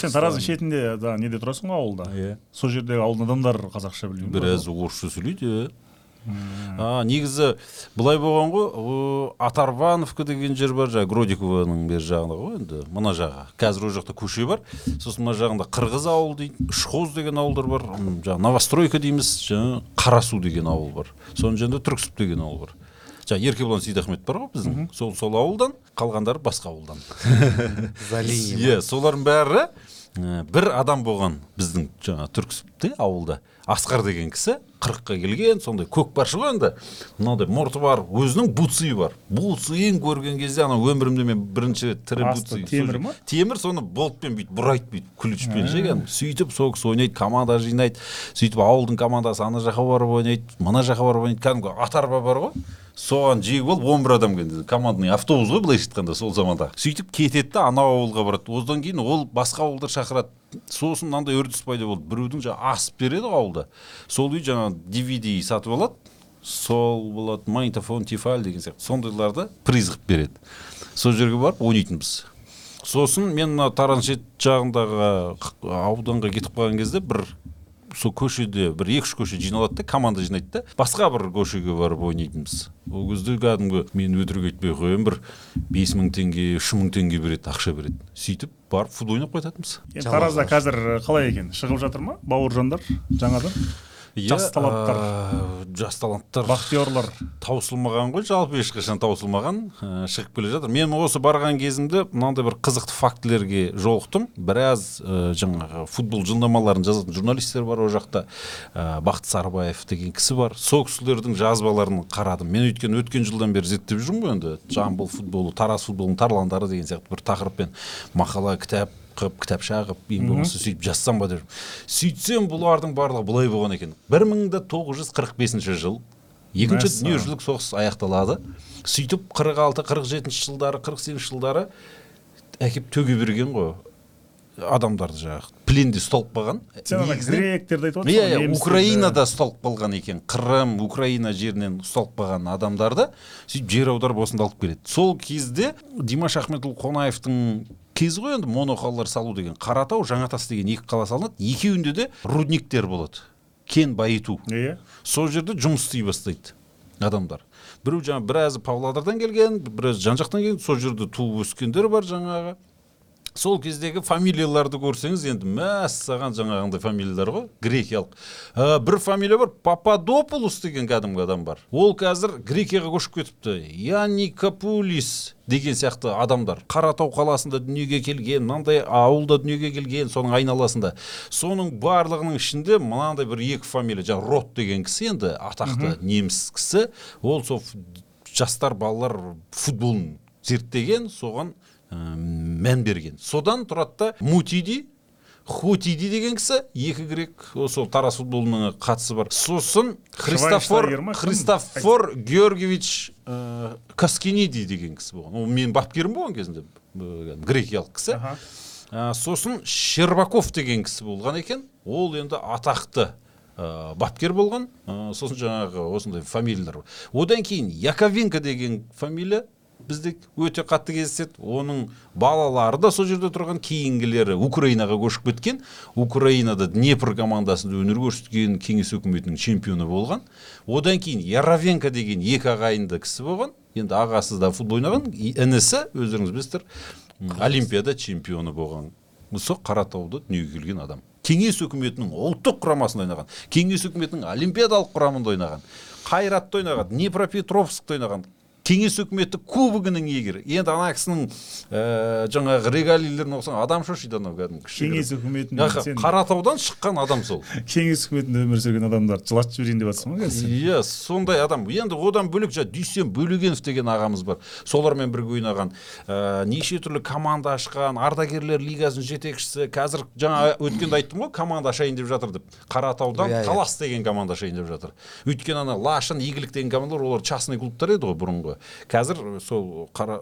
сен тараздың шетінде да неде тұрасың ғой ауылда? Иә. Сол жердегі ауылдың адамдары қазақша білмеймін біраз орысша сөйлейді иә а негізі былай болған ғой атарвановка деген жер бар жаңағы гродикованың бер жағында ғой енді мына жағы. Қазір ол жақта көше бар. Сосын мына жағында қырғыз ауыл дейді үшқоз деген ауылдар бар жаңағы новостройка дейміз жаңағы қарасу деген ауыл бар. Соның жанында түрксіб деген ауыл бар. Жаңағы еркебұлан сейдахмет бар ғой біздің. Сол сол ауылдан қалғандары басқа ауылдан. Иә солардың бәрі ә, бір адам болған біздің жаңағы түрксібте ауылда. Асқар деген кісі қырыққа келген сондай көкпаршы ғой енді. Мынандай мұрты бар өзінің буци бар. Буциін көрген кезде ана өмірімде мен бірінші рет тірі буци темір ма? темір соны болтпен бүйтіп бұрайды бүйтіп ключпен ше кәдімгі сөйтіп сол кісі ойнайды команда жинайды. Сөйтіп ауылдың командасы ана жаққа барып ойнайды мына жаққа барып ойнайды. Кәдімгі ат арба бар ғой. Соған жегіп алып он бір адам келді. Командный автобус ғой былайша айтқанда сол заманда. Сөйтіп кетеді да анау ауылға барады. Одан кейін ол басқа ауылдар шақырады. Сосын мынандай үрдіс пайда болды. Біреудің жаңағы асып береді ғой ауылда. Сол үй жаңағы dvd сатып алады. Сол болады магнитофон тефаль деген сияқты. Сондайларды приз қылып береді. Сол жерге барып ойнайтынбыз. Сосын мен мына таран шет жағындағы ауданға кетіп қалған кезде бір сол көшеде бір екі үш көше жиналады да команда жинайды да. Басқа бір көшеге барып ойнайтынбыз. Ол кезде кәдімгі мен өтірік айтпай ақ қояйын бір бес мың теңге үш мың теңге береді ақша береді. Сөйтіп барып футбол ойнап қайтатынбыз. Енді таразда қазір қалай екен? Шығып жатыр ма бауыржандар жаңадан? Жас Иә, таланттар. а, жас таланттар. Бақтиярлар таусылмаған ғой жалпы ешқашан таусылмаған. Ә, шығып келе жатыр. Мен осы барған кезімде мынандай бір қызықты фактілерге жолықтым. Біраз ә, жаңағы футбол жылнамаларын жазатын журналистер бар ол жақта. Ә, бақыт сарыбаев деген кісі бар. Сол кісілердің жазбаларын қарадым. Мен өйткені өткен жылдан бері зерттеп жүрмін ғой енді. Жамбыл футболы тараз футболының тарландары деген сияқты бір тақырыппен. Мақала кітап қып кітапша қылып ең болмаса сөйтіп жазсам ба деп. Сөйтсем бұлардың барлығы былай болған екен. Бір мың да тоғыз жүз қырық бесінші жыл екінші дүниежүзілік соғыс аяқталады. Сөйтіп қырық алты қырық жетінші жылдары қырық сегізінші жылдары әкеп төге берген ғой адамдарды жаңағы. Пленде ұсталып қалған. Гректерді айтып иә иә украинада ұсталып қалған екен. Қырым украина жерінен ұсталып қалған адамдарды сөйтіп жер аударып осында алып келеді. Сол кезде димаш ахметұлы қонаевтың кезі ғой енді моноқалалар салу деген қаратау жаңатас деген екі қала салынады. Екеуінде де рудниктер болады. Кен байыту. Иә. Сол жерде жұмыс істей бастайды адамдар. Біреу жаңағы біразы павлодардан келген біраз жан жақтан келген сол жерде туып өскендер бар жаңағы. Сол кездегі фамилияларды көрсеңіз енді мәссаған жаңағындай фамилиялар ғой грекиялық. Ә, бір фамилия бар пападопулус деген кәдімгі адам бар. Ол қазір грекияға көшіп кетіпті. Яникапулис деген сияқты адамдар. Қаратау қаласында дүниеге келген мынандай ауылда дүниеге келген соның айналасында. Соның барлығының ішінде мынандай бір екі фамилия жаңағы рот деген кісі енді атақты неміс кісі. Ол сол жастар балалар футболын зерттеген соған мән берген. Содан тұрады да мутиди хутиди деген кісі екі грек осы тараз футболына қатысы бар. Сосын христофор христофор георгиевич ә, каскиниди деген кісі болған. Ол менің бапкерім болған кезінде грекиялық кісі. Ә, сосын щербаков деген кісі болған екен. Ол енді атақты ә, бапкер болған. Ә, сосын жаңағы осындай фамилиялар одан кейін яковенко деген фамилия бізде өте қатты кездеседі. Оның балалары да сол жерде тұрған кейінгілері украинаға көшіп кеткен. Украинада днепр командасында өнер көрсеткен кеңес өкіметінің чемпионы болған. Одан кейін яровенко деген екі ағайынды кісі болған. Енді ағасы да футбол ойнаған. Інісі өздеріңіз білесіздер олимпиада чемпионы болған. Сол қаратауда дүниеге келген адам. Кеңес өкіметінің ұлттық құрамасында ойнаған. Кеңес өкіметінің олимпиадалық құрамында ойнаған. Қайратта ойнаған. Днепропетровскта ойнаған. Кеңес өкіметі кубогының иегері. Енді ана кісінің ә, жаңағы регалийлеріне оқысаң адам шошиды анау кәдімгі кеңес үкіметінің Аха, сен қаратаудан шыққан адам сол. Кеңес үкіметінде өмір сүрген адамдарды жылатып жіберейін деп жатрсың ғой қазір сен? иә сондай адам. Енді одан бөлек жаңағы дүйсен бөлегенов деген ағамыз бар. Солармен бірге ойнаған. Ә, неше түрлі команда ашқан ардагерлер лигасының жетекшісі. Қазір жаңа өткенде айттым ғой команда ашайын деп жатыр деп. Қаратаудан Иә, иә. талас деген команда ашайын деп жатыр. Өйткені ана лашын игілік деген командалар олар частный клубтар еді ғой бұрынғы. Қазір сол қара,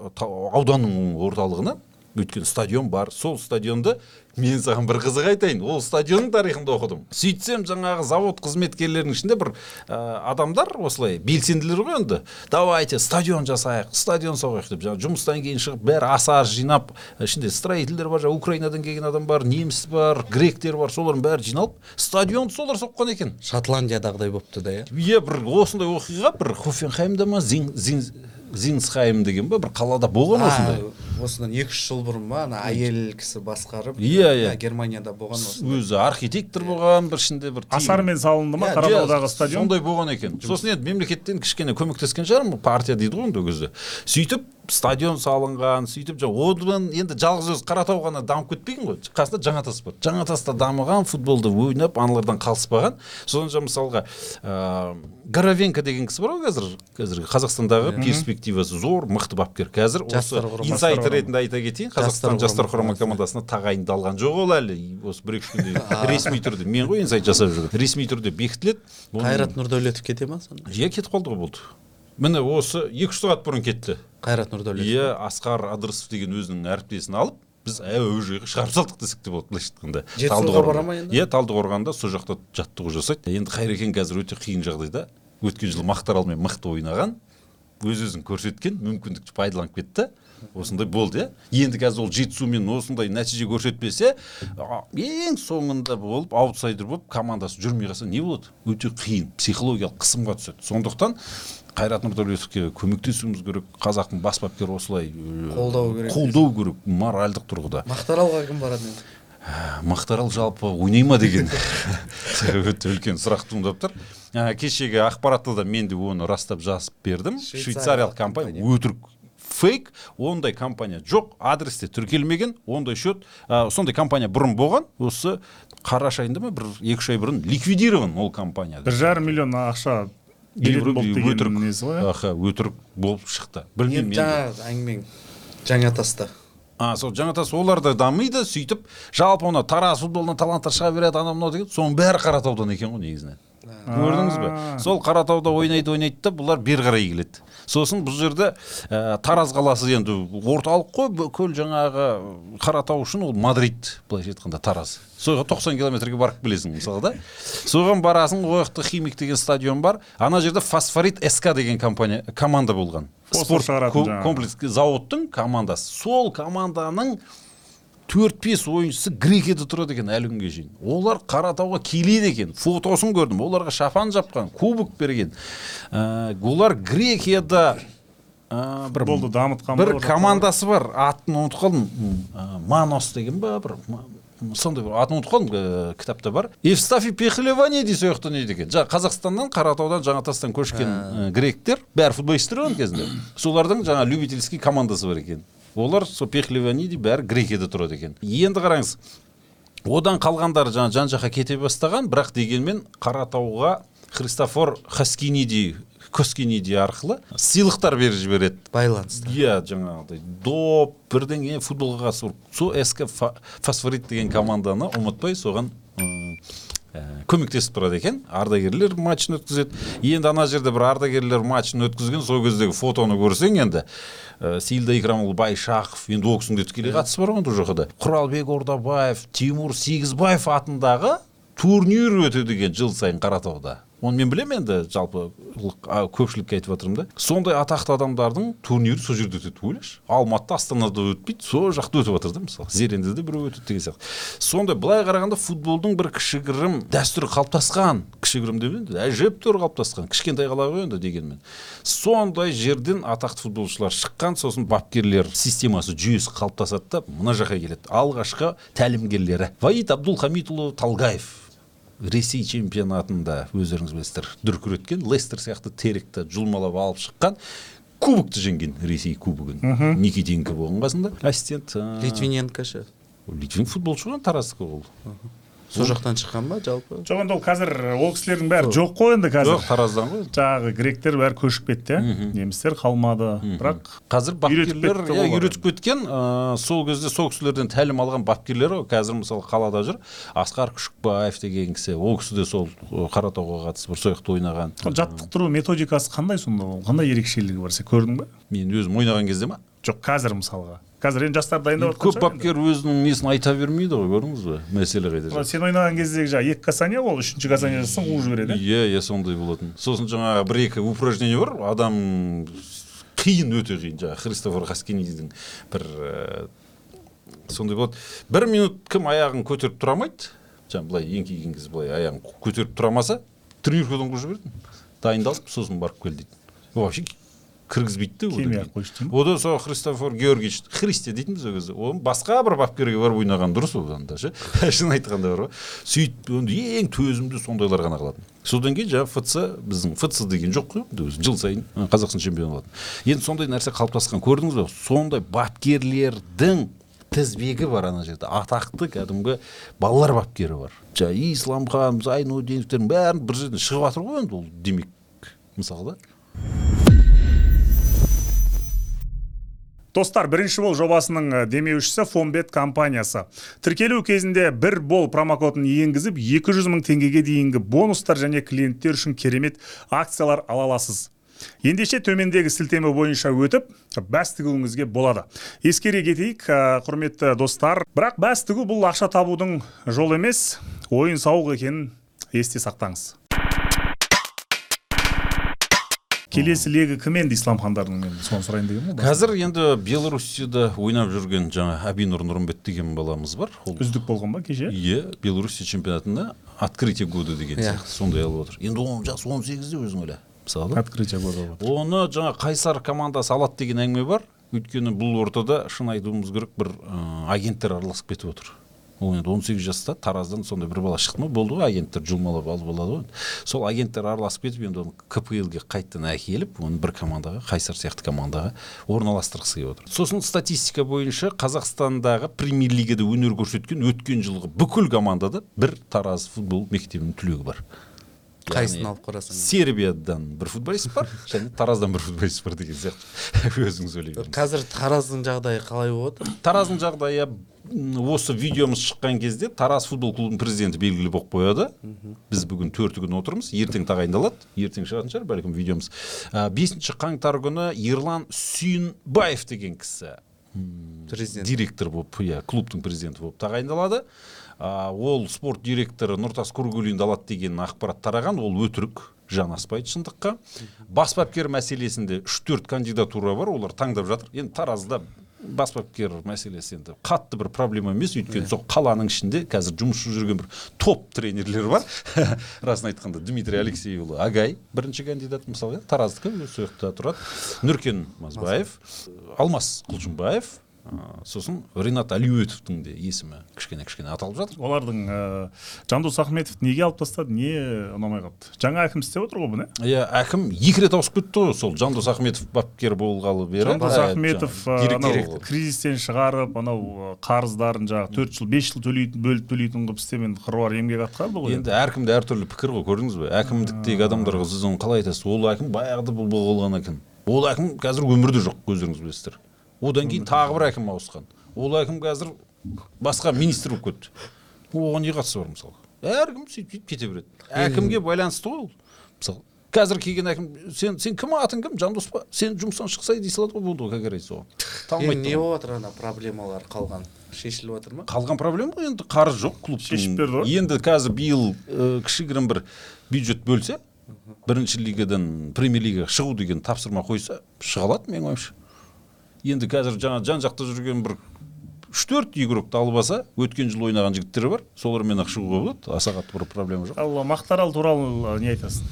ауданның орталығына өйткені стадион бар. Сол стадионды мен саған бір қызық айтайын. Ол стадионның тарихында оқыдым. Сөйтсем жаңағы завод қызметкерлерінің ішінде бір ә, адамдар осылай белсенділер ғой енді. Давайте стадион жасайық стадион соғайық деп. Жаңағы жұмыстан кейін шығып бәрі асар жинап ішінде строительдер бар жаңағы украинадан келген адам бар неміс бар гректер бар солардың бәрі жиналып стадионды солар соққан екен. Шотландиядағыдай болыпты да иә? Иә бір осындай оқиға бір хофенхаймда ма зин, зин, зинсхайм деген ба бір қалада болған осындай. Осыдан екі үш жыл бұрын ба ана әйел кісі басқарып Иә, иә. германияда болған осы өзі архитектор болған бір ішінде бір асармен салынды ма Иә, қаратаудағы стадион? сондай болған екен. Сосын енді мемлекеттен кішкене көмектескен шығармын партия дейді ғой енді ол кезде. Сөйтіп стадион салынған сөйтіп жаңа одан енді жалғыз өзі қаратау ғана дамып кетпеген ғой. Қасында жаңатас бар. Жаңатаста дамыған футболды ойнап аналардан қалыспаған. Содан жаңа мысалға ыыы горовенко деген кісі бар ғой қазір қазіргі қазақстандағы перспективасы зор мықты бапкер. Қазір осы Жастар ретінде айта кетейін қазақстан жастар құрама командасына тағайындалған жоқ ол әлі. Осы бір екі күнде ресми түрде. Мен ғой инсайт жасап жүрген. Ресми түрде бекітіледі. Қайрат нұрдәулетов кете ма сонда? Иә кетіп қалды ғой болды. Міне осы екі үш сағат бұрын кетті. Қайрат нұрдәулетов. Иә асқар ыдырысов деген өзінің әріптесін алып біз әуежайға шығарып салдық десек те болады былайша айтқанда. Жетісуға Талдықорғанда. бара ма енді? иә талдықорғанда сол жақта жаттығу жасайды. Енді қайрекен қазір өте қиын жағдайда. Өткен жылы мақтааралмен мықты ойнаған. Өз өзін көрсеткен мүмкіндікті пайдаланып кетті. Осындай болды иә. Енді қазір ол жетісумен осындай нәтиже көрсетпесе ең соңында болып аутсайдер болып командасы жүрмей қалса не болады? Өте қиын психологиялық қысымға түседі. Сондықтан қайрат нұрдәулетовке көмектесуіміз керек қазақтың бас бапкері осылай Қолдау керек. қолдау керек моральдық тұрғыда. Мақтаралға кім барады енді? Мақтарал жалпы ойнай ма? деген өте үлкен сұрақ туындап тұр. Ә, кешегі ақпаратта да мен де оны растап жазып бердім. Швейцариялық компания. өтірік фейк. Ондай компания жоқ. Адресте тіркелмеген. Ондай счет. Ә, сондай компания бұрын болған. Осы қараша айында ма? Бір екі үш ай бұрын ликвидирован ол компания бір жарым миллион ақша аха өтірік болып шықты. Білмеймін енді енді. Жаңа әңгімең жаңатаста а сол жаңатас олар да дамиды сөйтіп жалпы ана тараз футболынан таланттар шыға береді анау мынау деген соның бәрі қаратаудан екен ғой негізінен. Көрдіңіз бе? Сол қаратауда ойнайды ойнайды да бұлар бері қарай келеді. Сосын бұл жерде ә, тараз қаласы енді орталық қой бүкіл жаңағы қаратау үшін ол мадрид былайша айтқанда тараз. Соға 90 километрге барып келесің мысалы да. Соған барасың ол жақта химик деген стадион бар. Ана жерде фосфорит ск деген компания команда болған. Жаңағы. комплекс зауыттың командасы. Сол команданың төрт бес ойыншысы грекияда тұрады екен әлі күнге шейін. Олар қаратауға келеді екен. Фотосын көрдім. Оларға шапан жапқан кубок берген. Ә, олар грекияда ә, бір футболды дамытқан бір командасы бар. Атын ұмытып қалдым. Ә, манос деген ба бір сондай бір атын ұмытып қалдым ә, кітапта бар. Евстафий пехлеванидий сол жақта ойнайды екен. Жаңағы қазақстаннан қаратаудан жаңатастан көшкен ә, гректер. Бәрі футболисттер ғой кезінде. Солардың жаңа любительский командасы бар екен. Олар сол пехлеваниди бәрі грекияда тұрады екен. Енді қараңыз одан қалғандары жаңа жан жаққа кете бастаған бірақ дегенмен қаратауға христофор хаскиниди коскиниди арқылы сыйлықтар беріп жібереді. Байланысты. Иә жаңағыдай. Доп бірдеңе футболға қатысы бар сол ск фосфорит деген команданы ұмытпай соған ә, көмектесіп тұрады екен. Ардагерлер матчын өткізеді. Енді ана жерде бір ардагерлер матчын өткізген сол кездегі фотоны көрсең енді ә, сейілда икрамұлы байшақов енді ол кісінің де тікелей қатысы бар ғой ол жаққа да құралбек ордабаев тимур сегізбаев атындағы турнир өтеді екен жыл сайын қаратауда. Оны мен білемін енді жалпы көпшілікке айтып жатырмын да. Сондай атақты адамдардың турнирі сол жерде өтеді ойлашы. Алматыда астанада өтпейді сол жақта өтіп жатыр да мысалы. Зерендіде біреу өтеді деген сияқты. Сондай былай қарағанда футболдың бір кішігірім дәстүрі қалыптасқан. Кішігірім деп енді әжептәуір қалыптасқан. Кішкентай қала ғой енді дегенмен. Сондай жерден атақты футболшылар шыққан сосын бапкерлер системасы жүйесі қалыптасады да мына жаққа келеді. Алғашқы тәлімгерлері. Ваид абдулхамидұлы талгаев. Ресей чемпионатында өздеріңіз білесіздер дүркіреткен лестер сияқты теректі жұлмалап алып шыққан. Кубокты жеңген ресей кубогын. Никитенко болған қасында. Ассистент ә, литвиненко ше литвин футболшы ғой тараздікі ол. Сол жақтан шыққан ба жалпы? Жоқ енді ол қазір ол кісілердің бәрі жоқ қой енді қазір. Жоқ тараздан ғой. Жаңағы гректер бәрі көшіп кетті иә. Немістер қалмады. Бірақ қазір бапкерлер иә үйретіп кеткен ә, сол кезде сол кісілерден тәлім алған бапкерлер ғой. Қазір мысалы қалада жүр. Асқар күшікбаев деген кісі ол кісі де сол ы, қаратауға қатысы бар сол жақта ойнаған жаттықтыру методикасы қандай сонда? Ол қандай ерекшелігі бар сен көрдің ба мен өзім ойнаған кезде ма? Жоқ қазір мысалға. Қазір енді жастар дайындап көп бапкер өзінің несін айта бермейді ғой көрдіңіз ба мәселе қайда сен ойнаған кездегі жаңағы екі касание ол үшінші касание жасасаң қуып жібереді иә? иә сондай болатын. Сосын жаңағы бір екі упражнение бар адам қиын өте қиын. Жаңағы христофор хаскиниздің бір сондай болады. Бір минут кім аяғын көтеріп тұра алмайды? Жаңағы былай еңкейген кезде былай аяғын көтеріп тұра алмаса тренировкадан қуып жіберетін дайындалып сосын барып кел дейді. Вообще кіргізбейді де Келмей-ақ кейін. қойшы одан сол христофор георгиевич христе дейтінбіз ол кезде оны басқа бір бапкерге барып ойнаған дұрыс одан да ше. Шын айтқанда бар ғой сөйтіп енді ең төзімді сондайлар ғана қалатын содан кейін жаңағы фц біздің фц деген жоқ қой енді өзі жыл сайын қазақстан чемпионы болатын. Енді сондай нәрсе қалыптасқан көрдіңіз ба сондай бапкерлердің тізбегі бар ана жерде. Атақты кәдімгі балалар бапкері бар. Жаңағы исламхан зайнудиновтердің бәрін бір жерден шығып жатыр ғой енді ол демек мысалы да достар бірінші бол жобасының э, демеушісі фомбет компаниясы. Тіркелу кезінде бір бол промокодын енгізіп 200 мың теңгеге дейінгі бонустар және клиенттер үшін керемет акциялар ала аласыз. Ендеше төмендегі сілтеме бойынша өтіп бәс тігуіңізге болады. Ескере кетейік ә, құрметті достар. Бірақ бәс тігу бұл ақша табудың жолы емес ойын сауық екенін есте сақтаңыз. Келесі легі кім енді исламхандардың мен соны сұрайын дегенмін ғой қазір енді белоруссияда ойнап жүрген жаңа абинур нұрымбет деген баламыз бар. Ол үздік болған ба кеше? Иә белоруссия чемпионатында открытие года деген Иә. сияқты сондай алып отыр. Енді он жасы он сегізде өзің ойла мысалы? Открытие года оны жаңа қайсар командасы алады деген әңгіме бар. Өйткені бұл ортада шын айтуымыз керек бір ә, агенттер араласып кетіп отыр. Ол енді он сегіз жаста тараздан сондай бір бала шықты ма болды ғой агенттер жұлмалап алып алады ғой сол агенттер араласып кетіп енді оны кплге қайтадан әкеліп оны бір командаға қайсар сияқты командаға орналастырғысы келіп отыр сосын статистика бойынша қазақстандағы премьер лигада өнер көрсеткен өткен жылғы бүкіл командада бір тараз футбол мектебінің түлегі бар қайсысын алып қарасаң? Сербиядан бір футболист бар және тараздан бір футболист бар деген сияқты. Өзіңіз ойлай беріңіз қазір тараздың жағдайы қалай болып жатыр тараздың жағдайы осы видеомыз шыққан кезде тараз футбол клубының президенті белгілі болып қояды. Біз бүгін төрті күні отырмыз. Ертең тағайындалады. Ертең шығатын шығар. Бәлкім видеомыз. Бесінші қаңтар күні ерлан сүйінбаев деген кісі президент. директор болып иә клубтың президенті болып тағайындалады. Ол спорт директоры нұртас кургулинді алады деген ақпарат тараған ол өтірік жанаспайды шындыққа. Бас бапкер мәселесінде үш төрт кандидатура бар олар таңдап жатыр. Енді таразда бас бапкер мәселесі енді қатты бір проблема емес өйткені сол қаланың ішінде қазір жұмыс жүрген бір топ тренерлер бар. Расын айтқанда дмитрий алексейұлы агай бірінші кандидат мысалы тараздікі өзі сол жақта тұрады. Нұркен мазбаев алмас құлшынбаев ә, сосын ринат алиөтовтің де есімі кішкене кішкене аталып жатыр. Олардың ә, жандос ахметов неге алып тастады не ұнамай қалды жаңа әкім істеп отыр ғой бұны иә әкім екі рет ауысып кетті ғой сол жандос ахметов бапкер болғалы бері. Жандос ахметов анау кризистен шығарып анау қарыздарын жаңағы төрт жыл бес жыл төлейтін бөліп төлейтін қылып істеп қыруар еңбек атқарды ғой енді. Әркімде әртүрлі пікір ғой көрдіңіз бе? Әкімдіктегі адамдарға сіз оны қалай айтасыз? Ол әкім баяғыда бұл болған әкім ол әкім қазір өмірде жоқ өздеріңіз білесіздер. Одан кейін тағы бір әкім ауысқан. Ол әкім қазір басқа министр болып кетті. Оған не қатысы бар мысалы әркім сөйтіп сөйтіп кете береді. Әкімге байланысты ғой ол. Мысалы қазір келген әкім сен сен кім атың кім? Жандос па? Сен жұмыстан шықсай дей салады ғой болды ғой как говорится оған. Енді танымайды не болып жатыр ана проблемалар қалған? Шешіліп жатыр ма? Қалған проблема ғой енді қарыз жоқ клубтың. Шешіп берді ғой. енді қазір биыл ә, кішігірім бір бюджет бөлсе бірінші лигадан премьер лигаға шығу деген тапсырма қойса шыға алады менің ойымша. Енді қазір жаңа жан жақта жүрген бір үш төрт игрокты алып алса өткен жылы ойнаған жігіттер бар. Солармен ақ шығуға болады. Аса қатты бір проблема жоқ. Ал мақтарал туралы не айтасың?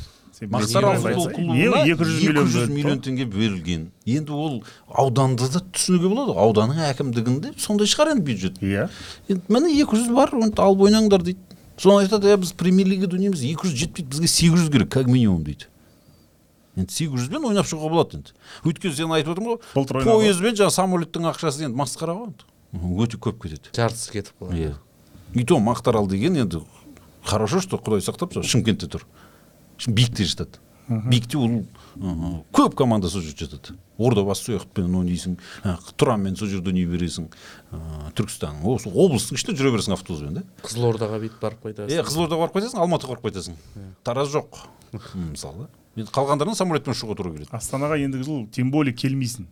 Мақтарал футбол клубына екі жүз миллион теңге бөлінген енді ол ауданды да түсінуге болады. Ғой ауданның әкімдігінде сондай шығар енді бюджет. Иә. Енді міне екі жүз бар алып ойнаңдар дейді. Соны айтады иә біз премьер лигада ойнаймыз екі жүз жетпейді бізге сегіз жүз керек как минимум дейді. Енді сегіз жүзбен ойнап шығуға болады енді. Өйткені сен айтып отырмын Былтыр ғой ойнады. пойызбен жаңағы самолеттің ақшасы енді масқара ғой енді. Өте көп кетеді. Жартысы кетіп қалады. Иә. И то мақтарал деген енді хорошо что құдай сақтап сол шымкентте тұр. Биікте жатады. Биікте ол көп команда сол жерде жатады. Ордабасы сол жақпен ойнайсың тұранмен сол жерде ойнай бересің түркістан осы облыстың ішінде жүре бересің автобуспен да? Қызылордаға бүйтіп барып қайтасың. Иә қызылордаға барып қайтасың алматыға барып қайтасың. Тараз жоқ. Мысалы. Енді қалғандарына самолетпен ұшуға тура келеді. Астанаға ендігі жылы тем более келмейсің.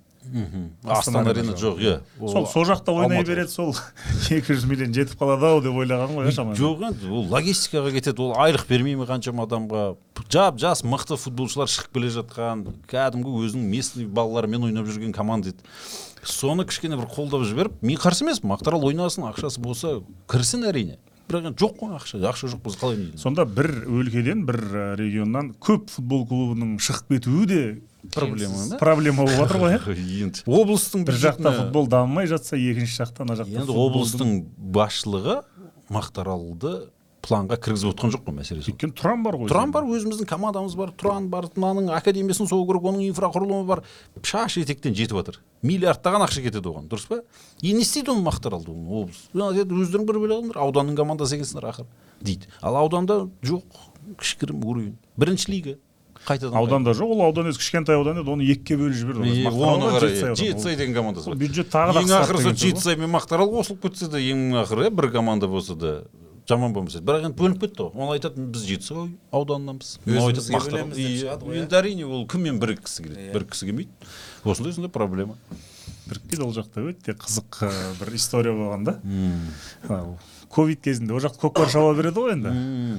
Астана арена жоқ иә. Ол сол сол жақта ойнай береді сол. екі жүз миллион жетіп қалады ау деп ойлаған ғой иә шамамен. Жоқ енді ол логистикаға кетеді ол айлық бермей ме қаншама адамға? Жап жас мықты футболшылар шығып келе жатқан кәдімгі өзінің местный балаларымен ойнап жүрген команда еді. Соны кішкене бір қолдап жіберіп мен қарсы емеспін мақтарал ойнасын ақшасы болса кірсін әрине. Бірақ енді жоқ қой ақша ақша жоқ болса қалай ойнайды сонда бір өлкеден бір ә, регионнан көп футбол клубының шығып кетуі де проблема да? проблема болып жатыр ғой иә енді облыстың бір жақта футбол дамымай жатса екінші жақта ана жақта енді облыстың басшылығы мақтаралды планға кіргізіп отқан жоқ қой мәселе сол өйткені тұран бар ғой тұран бар өзіміздің командамыз бар тұран бар мынаның академиясын соғу керек оның инфрақұрылымы бар. Шаш етектен жетіп жатыр миллиардтаған ақша кетеді оған дұрыс па? И не істейді оны мақтаралды деді, өздерің бір біле алыңдар ауданның командасы екенсіңдер ақыры дейді. Ал ауданда жоқ кішігірім уровень. Бірінші лига қайтадан ауданда жоқ ол аудан өзі кішкентай аудан еді оны екіге бөліп жіберді Жетісай деген командасы Ол бар. Бюджет тағы да ең қысқарды ақыры сол деген сөз ғой. жетісай мен мақтарал қосылып кетсе де ең ақыры иә бір команда болса да жаман болмас еді бірақ енді бөлініп кетті ғой. Ол айтады біз жетісай ауданынанбыз деп Иә, иә. енді әрине ол кіммен біріккісі келеді? Біріккісі келмейді. Осындай сондай проблема. Бірікпейді ол жақта өте қызық бір история болған да. Ковид кезінде ол жақта көкпар шаба береді ғой енді.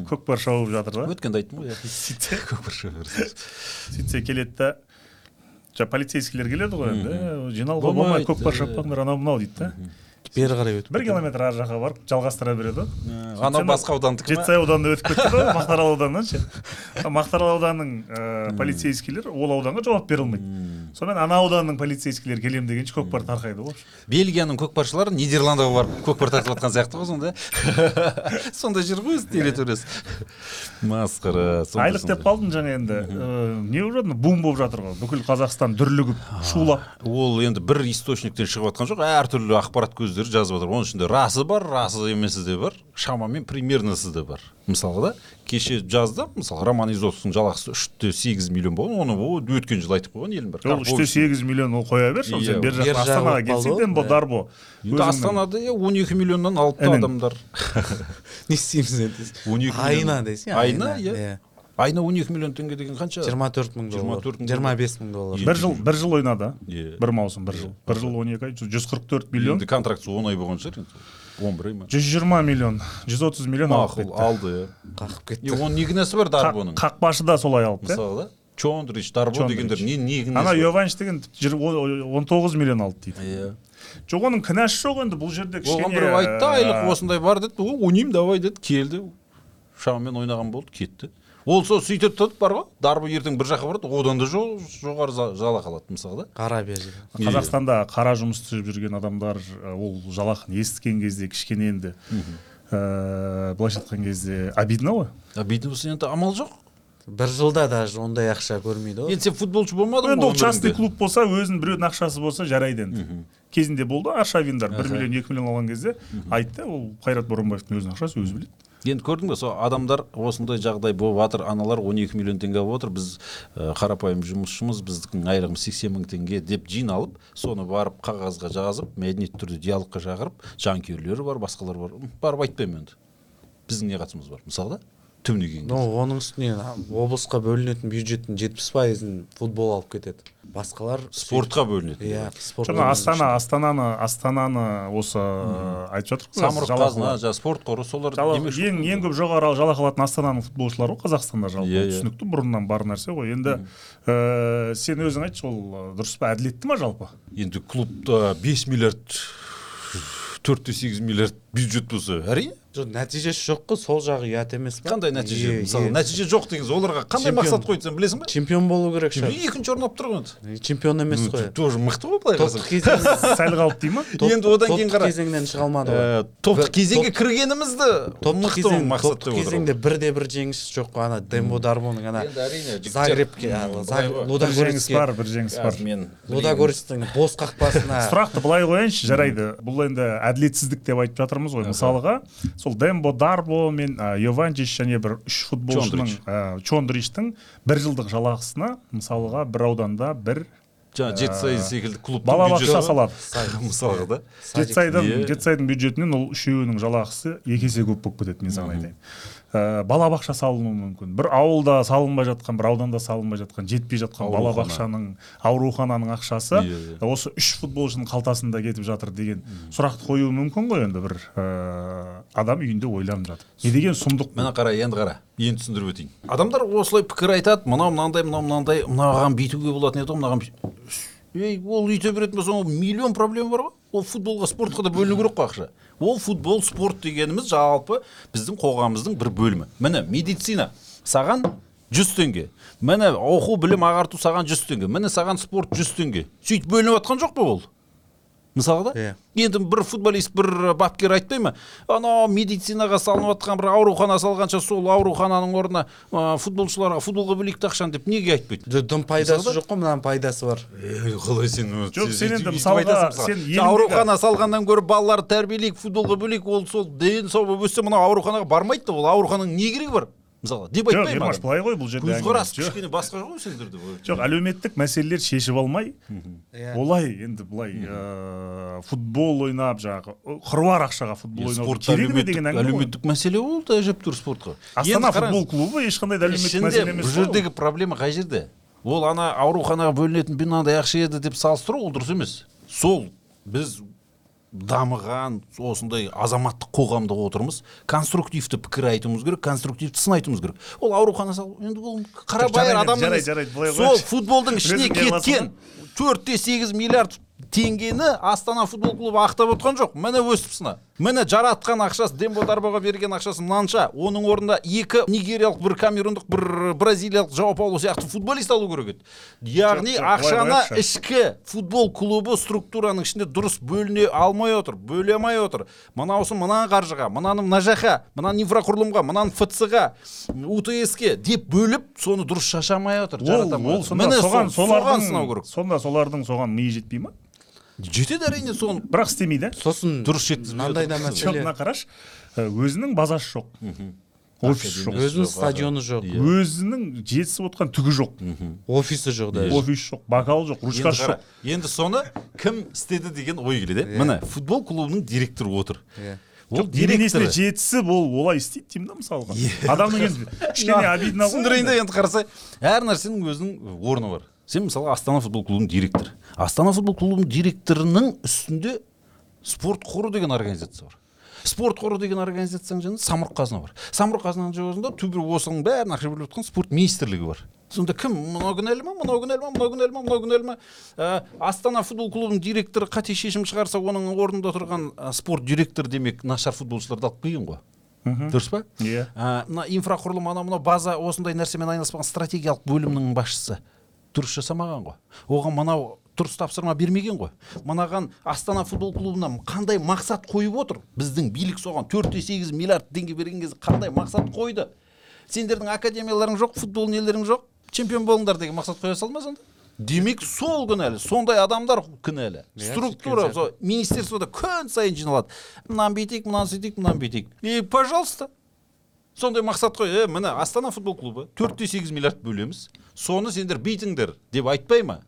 Көкпар шауып жатыр да. Өткенде айттым ғой иә сөйтсе. Көкпар сөйтсе келеді да. Жаңағы полицейскийлер келеді ғой енді. «Е, жиналуға Болмайды, көкпар шаппаңдар анау мынау дейді да. Бері қарай өтіп бір километр ар жаққа барып жалғастыра береді. Ғой анау басқа аудандікі жетісай ауданына өтіп кетті ғой мақтаарал ауданынан ше. Мақтаарал ауданының ә, полицейскийлер ол ауданға жауап бере алмайды сонымен ана ауданның полицейскийлері келем дегенше көкпар тарқайды ғой. Бельгияның көкпаршылары нидерландыға барып көкпар тартып жатқан сияқты ғой сонда. Сондай жер ғой өзі территориясы масқара айлық деп қалдым жаңа енді ә, не болып жатыр бум болып жатыр ғой. Бүкіл қазақстан дүрлігіп шулап. ол енді бір источниктен шығып жатқан жоқ әртүрлі ақпарат көздері жазып жатыр оның ішінде расы бар расы емесі де бар шамамен примерносы да бар. Мысалға да кеше жазды мысалы роман изотовтың жалақысы үш те сегіз миллион болған оны ол өткен жылы айтып қойған елім бар. Ол үште сегіз миллион ол қоя берші ол Иә, сен бер жағы астанаға келсең Иә. дарбо астанада иә он екі миллионнан алыпты адамдар. Не істейміз енді? 12 айына миллион. десең айына иә. Айына он екі миллион теңге деген қанша? Жиырма төрт мың доллар. 24 мың жиырма бес мың доллар. Бір жыл бір жыл ойнады Иә. бір маусым бір жыл. Бір жыл он екі ай жүз қырық төрт миллион. Енді контрактісі он ай болған шығар енді. Он бір ай ма? Жүз жиырма миллион жүз отыз миллион мақұл кетті. алды иә қақып и кетті оның не кінәсі бар дарбоның? Қақ- қақпашы да солай алыпты иә? мысалы да? Чондрич дарбо дегендер не не кінәсі ана бар? йованш деген он тоғыз миллион алды дейді. Иә жоқ оның кінәсі жоқ енді бұл жерде оған кішкене біреу айтты айлық осындай бар деді. Ол ойнаймын давай деді. Келді. Шамамен ойнаған болды кетті. Ол сол сөйтеді да бар ғой. Дарбо ертең бір жаққа барады одан да жо- жоғары жалақы алады мысалы да. Қара бер қазақстанда қара жұмыс істеп жүрген адамдар ол жалақыны естіген кезде кішкене енді ә, былайша айтқан кезде обидно ғой. Бүйтіп болса енді амал жоқ. Бір жылда даже ондай ақша көрмейді ғой. Енді сен футболшы болмадың енді ол частный клуб болса өзінің біреудің ақшасы болса жарайды енді. Кезінде болды аршавиндар бір миллион екі миллион алған кезде айтты ол қайрат боранбаевтың өзінің ақшасы өзі біледі. Енді көрдің бе сол адамдар осындай жағдай болып жатыр аналар 12 миллион теңге алып отыр біз қарапайым жұмысшымыз біздің айлығымыз сексен мың теңге деп жиналып соны барып қағазға жазып мәдениетті түрде диалогқа шақырып жанкүйерлері бар басқалар бар. Барып айтпаймын енді. Біздің не қатысымыз бар мысалы да? Түбіне келген но оның үстіне облысқа бөлінетін бюджеттің жетпіс пайызын футбол алып кетеді. Басқалар спортқа бөлінеді иә спорт жаңа астана астананы астананы осы айтып жатыр самұрық қазына жаңағы спорт қоры солар ең ең көп жоғары жалақы алатын астананың футболшылары ғой қазақстанда жалпы. Иә, ол иә. түсінікті бұрыннан бар нәрсе ғой. Енді ә, сен өзің айтшы ол дұрыс па әділетті ма жалпы? Енді клубта 5 миллиард төрт те сегіз миллиард бюджет болса әрине? жоқ нәтижесі жоқ қой сол жағы ұят емес па? Қандай нәтиже? Мысалы нәтиже жоқ деген оларға қандай мақсат қойды сен білесің ба? Чемпион болу керек шығар. Екінші орын алып тұр ғой енді чемпион емес қой. тоже мықты ғой былай қарасаң кезең сәл қалды дей ма? Енді одан кейін топтық қара кезеңнен шыға алмады ғой. Ә, топтық кезеңге кіргенімізді топтық кезең топтық кезеңде бірде бір жеңіс жоқ қой ана дембо дарбоның ана загребке лудогорецке. бар бір жеңіс бар. Мен лудогорецтің бос қақпасына сұрақты былай қояйыншы жарайды. Бұл енді әділетсіздік деп айтып жатырмыз ғой мысалға сол дембо дарбо мен ә, йованчич және бір үш футболшының Чондрич. ә, чондричтің бір жылдық жалақысына мысалға бір ауданда бір жаңа жетісай секілді клубтың балабақша салады. Мысалға да. Жетісайдың жетісайдың бюджетінен ол үшеуінің жалақысы екі есе көп болып кетеді мен саған айтайын. Ә, балабақша салынуы мүмкін. Бір ауылда салынбай жатқан бір ауданда салынбай жатқан жетпей жатқан балабақшаның аурухананың ақшасы Иә, осы үш футболшының қалтасында кетіп жатыр деген сұрақты қоюы мүмкін ғой енді бір ә, адам үйінде ойланып жатыр. Не деген сұмдық міне қара енді қара енді түсіндіріп өтейін. Адамдар осылай пікір айтады мынау мынандай мынау мынандай мынаған бүйтуге болатын еді ғой мынаған ей ол үйте беретін болса ол миллион проблема бар ғой. Ол футболға спортқа да бөліну керек қой ақша. Ол футбол спорт дегеніміз жалпы біздің қоғамымыздың бір бөлімі. Міне медицина саған жүз теңге. Міне оқу білім ағарту саған жүз теңге. Міне саған спорт жүз теңге. Сөйтіп бөлініп жатқан жоқ па ол мысалға да? Иә. енді бір футболист бір бапкер айтпай ма? Анау медицинаға салынып жатқан бір аурухана салғанша сол аурухананың орнына ә, футболшыларға футболға бөлейік те ақшаны деп неге айтпайды? Дым пайдасы жоқ қой мынаның пайдасы бар. Қалай сен Жоқ, сен енді мысалға, сен аурухана салғаннан гөрі балаларды тәрбиелейік футболға бөлейік ол сол дені сау болып өссе мынау ауруханаға бармайды да ол аурухананың не керегі бар? Мысалға деп жоқ айтпай ма ермаш былай ғой бұл жерде көзқарас. Жоқ, кішкене басқа ғой сендерде жоқ әлеуметтік мәселелер шешіп алмай Иә. олай енді былай ә, футбол ойнап жаңағы қыруар ақшаға футбол ойнау керек ме әлеуметтік, деген әңгіме ғой. әлеуметтік мәселе ол да әжептәуір спортқа астана футбол клубы ешқандай да әлеуметтік мәселе бұл емес ол. жердегі проблема қай жерде ол ана ауруханаға бөлінетін мынандай ақша еді деп салыстыру ол дұрыс емес сол біз дамыған осындай азаматтық қоғамда отырмыз конструктивті пікір айтуымыз керек конструктивті сын айтуымыз керек. Ол аурухана салу енді ол қарабайыр адам сол футболдың ішіне кеткен төрт те сегіз миллиард теңгені астана футбол клубы ақтап отқан жоқ. Міне өстіп сына. Міне жаратқан ақшасы дембо дарбоға берген ақшасы мынанша. Оның орнында екі нигериялық бір камерундық бір бразилиялық жауап пауло сияқты футболист алу керек еді. Яғни ақшаны ішкі футбол клубы структураның ішінде дұрыс бөліне алмай отыр бөле алмай отыр. Мынаусы мына қаржыға мынаны мына жаққа мынаны инфрақұрылымға мынаны фц ға утс ке деп бөліп соны дұрыс шашамай отыр жарата алмай отыр. Міне соған солардың керек. сонда солардың соған миы жетпей ма? Жетеді әрине соны. Бірақ істемейді сосын Дұрыс жеткізбей мынандай да мәселе мына қарашы. Өзінің базасы жоқ. Офис жоқ. өзінің стадионы жоқ. Иә. өзінің жетісіп отқан түгі жоқ. Офисі жоқ даже. Офис жоқ бокал жоқ ручкасы жоқ. енді соны кім істеді деген ой келеді иә. Міне футбол клубының директоры отыр. Иә. ол денесіне жетісіп ол олай істейді деймін да мысалға. Адамның енді кішкене обидно ғой түсіндірейін да енді. енді қарасай. Әр нәрсенің өзінің орны бар. Сен мысалы астана футбол клубының директоры астана футбол клубының директорының үстінде спорт қоры деген организация бар. Спорт қоры деген организацияның жанында самұрық қазына бар. Самұрық қазынаның жанында түбі осының бәрін ақша бөліп жатқан спорт министрлігі бар. Сонда кім? Мынау кінәлі ма? Мынау кінәлі ма? Мынау кінәлі ма? Мынау кінәлі ма? Ә, астана футбол клубының директоры қате шешім шығарса оның орнында тұрған ә, спорт директоры демек нашар футболшыларды алып келген ғой. Дұрыс па? Иә. ә, мына инфрақұрылым анау мынау база осындай нәрсемен айналыспаған стратегиялық бөлімнің басшысы. Дұрыс жасамаған ғой. Оған мынау дұрыс тапсырма бермеген ғой. Мынаған астана футбол клубына қандай мақсат қойып отыр? Біздің билік соған төрт те сегіз миллиард теңге берген кезде қандай мақсат қойды? Сендердің академияларың жоқ футбол нелерің жоқ чемпион болыңдар деген мақсат қоя салма сонда? Демек сол кінәлі сондай адамдар кінәлі структура сол министерствода күн сайын жиналады. Мынаны бүйтейік мынаны сөйтейік мынаны бүйтейік. И пожалуйста сондай мақсат қой е міне астана футбол клубы төрт те сегіз миллиард бөлеміз. Соны сендер бүйтіңдер деп айтпай ма?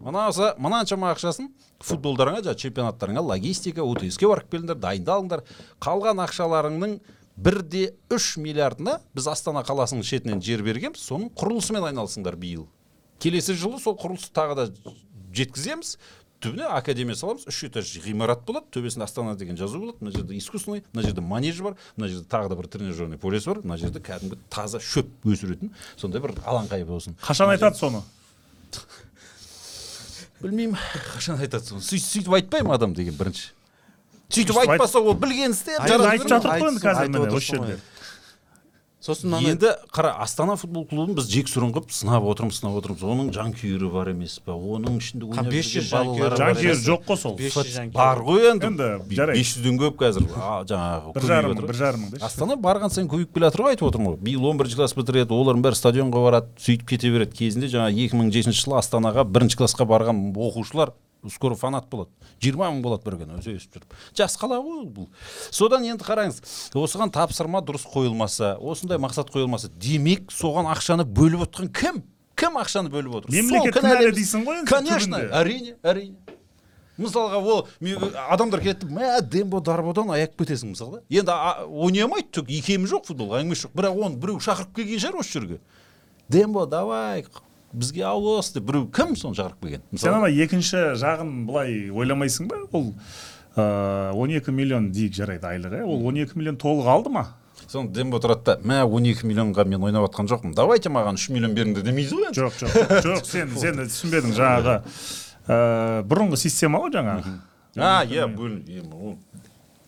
Мынасы мынаншама ақшасын футболдарыңа жаңағы чемпионаттарыңа логистика утс ке барып келіңдер дайындалыңдар. Қалған ақшаларыңның бір де үш миллиардына біз астана қаласының шетінен жер бергенбіз соның құрылысымен айналысыңдар биыл. Келесі жылы сол құрылысты тағы да жеткіземіз. Түбіне академия саламыз үш этаж ғимарат болады төбесінде астана деген жазу болады. Мына жерде искусственный мына жерде манеж бар мына жерде тағы да бір тренажерный полесі бар мына жерде кәдімгі таза шөп өсіретін сондай бір алаңқай болсын. Қашан айтады соны? Білмеймін қашан айтады соны? Сөйтіп сөйтіп айтпай ма адам деген бірінші? Сөйтіп айтпаса ол білгенін істеп Айтып жатыр ғой енді қазір міне осы жерде. Сосын ана енді қара астана футбол клубын біз жексұрын қылып сынап отырмыз сынап отырмыз. Оның жанкүйері бар емес па оның ішінде ойнап бес жүз жүрген балалар бар жанкүйер жоқ қой сол. Бес жүз жанкүйер. бар ғой енді. Енді жарайды. бес жүзден көп қазір. Жаңағы бір жарым мың бір жарым мың астана барған сайын көбейіп келе жатыр ғой айтып отырмын ғой. Биыл он бірінші класс бітіреді олардың бәрі стадионға барады сөйтіп кете береді. Кезінде жаңағы екі мың жетінші жылы астанаға бірінші классқа барған оқушылар скоро фанат болады. Жиырма мың болады бір күні өзі өсіп жүріп. Жас қала ғой бұл. Содан енді қараңыз осыған тапсырма дұрыс қойылмаса осындай мақсат қойылмаса демек соған ақшаны бөліп отқан кім? Кім ақшаны бөліп отыр? Мемлекет кінәлі дейсің ғой енді конечно әрине әрине. Мысалға ол адамдар келеді мә дембо дарбодан аяп кетесің мысалы енді а- ойнай алмайды түк икемі жоқ футболға әңгімесі жоқ. Бірақ оны біреу шақырып келген шығар осы жерге. Дембо давай бізге ауыс деп біреу кім соны шақырып келген сен ана екінші жағын былай ойламайсың ба? Ол он екі миллион дейік жарайды айлығы иә ол он екі миллион толық алды ма? Соны дембо тұрады да мә он екі миллионға мен ойнап жатқан жоқпын. Давайте маған үш миллион беріңдер демейді ғой жоқ жоқ жоқ сен сен түсінбедің жаңағы ыыы, бұрынғы система ғой жаңағы. А иә ол.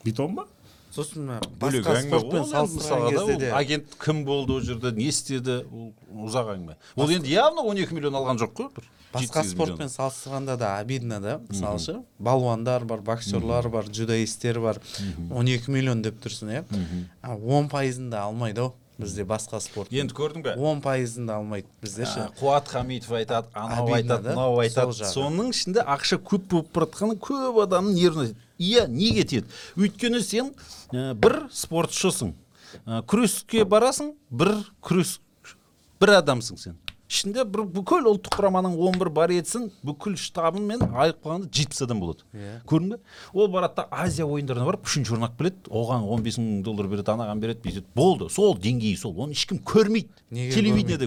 Бетон ба? Сосын мына бөлек басқа әңгіме да кезде ол агент кім болды ол жерде не істеді ол ұзақ әңгіме. Ол енді явно он екі миллион алған жоқ қой бір басқа 7-8 спортпен салыстырғанда да обидно да мысалы шы балуандар бар боксерлар бар дзюдоисттер бар. Он екі миллион деп тұрсың иә. Он пайызын да алмайды ау. Бізде басқа спорт енді көрдің бе? Он пайызын да алмайды. Бізде ше қуат хамитов айтады анау айтады мынау айтады. соның ішінде ақша көп болып бара жатқаны көп адамның нервіне иә неге тиеді? Өйткені сен ә, бір спортшысың. Ә, күреске барасың бір күрес бір адамсың сен. Ішінде бір бүкіл ұлттық құраманың 11 бар етсін бүкіл штабымен айырып қалғанда жетпіс адам болады Иә. көрдің бе ол барады да азия ойындарына барып үшінші орын алып келеді оған 15 мың доллар береді анаған береді бүйтеді болды сол деңгейі сол оны ешкім көрмейді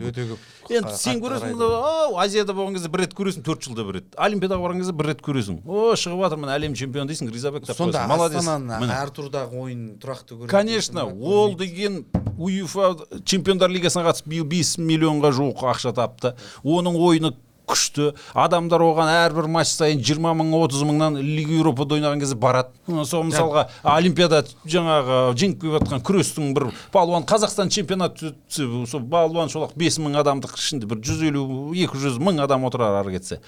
көреді. Өте көп енді сен көресің ау азияда болған кезде бір рет көресің төрт жылда бір рет олимпиадаға барған кезде бір рет көресің о шығып жатырмын әлем чемпионы дейсің ризабек молодец әр турдағы ойынын тұрақты көреді конечно ол деген уефа чемпиондар лигасына қатысып биыл бес миллионға жуық ақша тапты. Оның ойыны күшті. Адамдар оған әрбір матч сайын жиырма мың отыз мыңнан лига европада ойнаған кезде барады. Сол мысалға олимпиада жаңағы жеңіп келіп жатқан күрестің бір палуан қазақстан чемпионаты өтсе сол балуан шолақ бес мың адамдық ішінде бір жүз елу екі жүз мың адам отырар ары кетсе.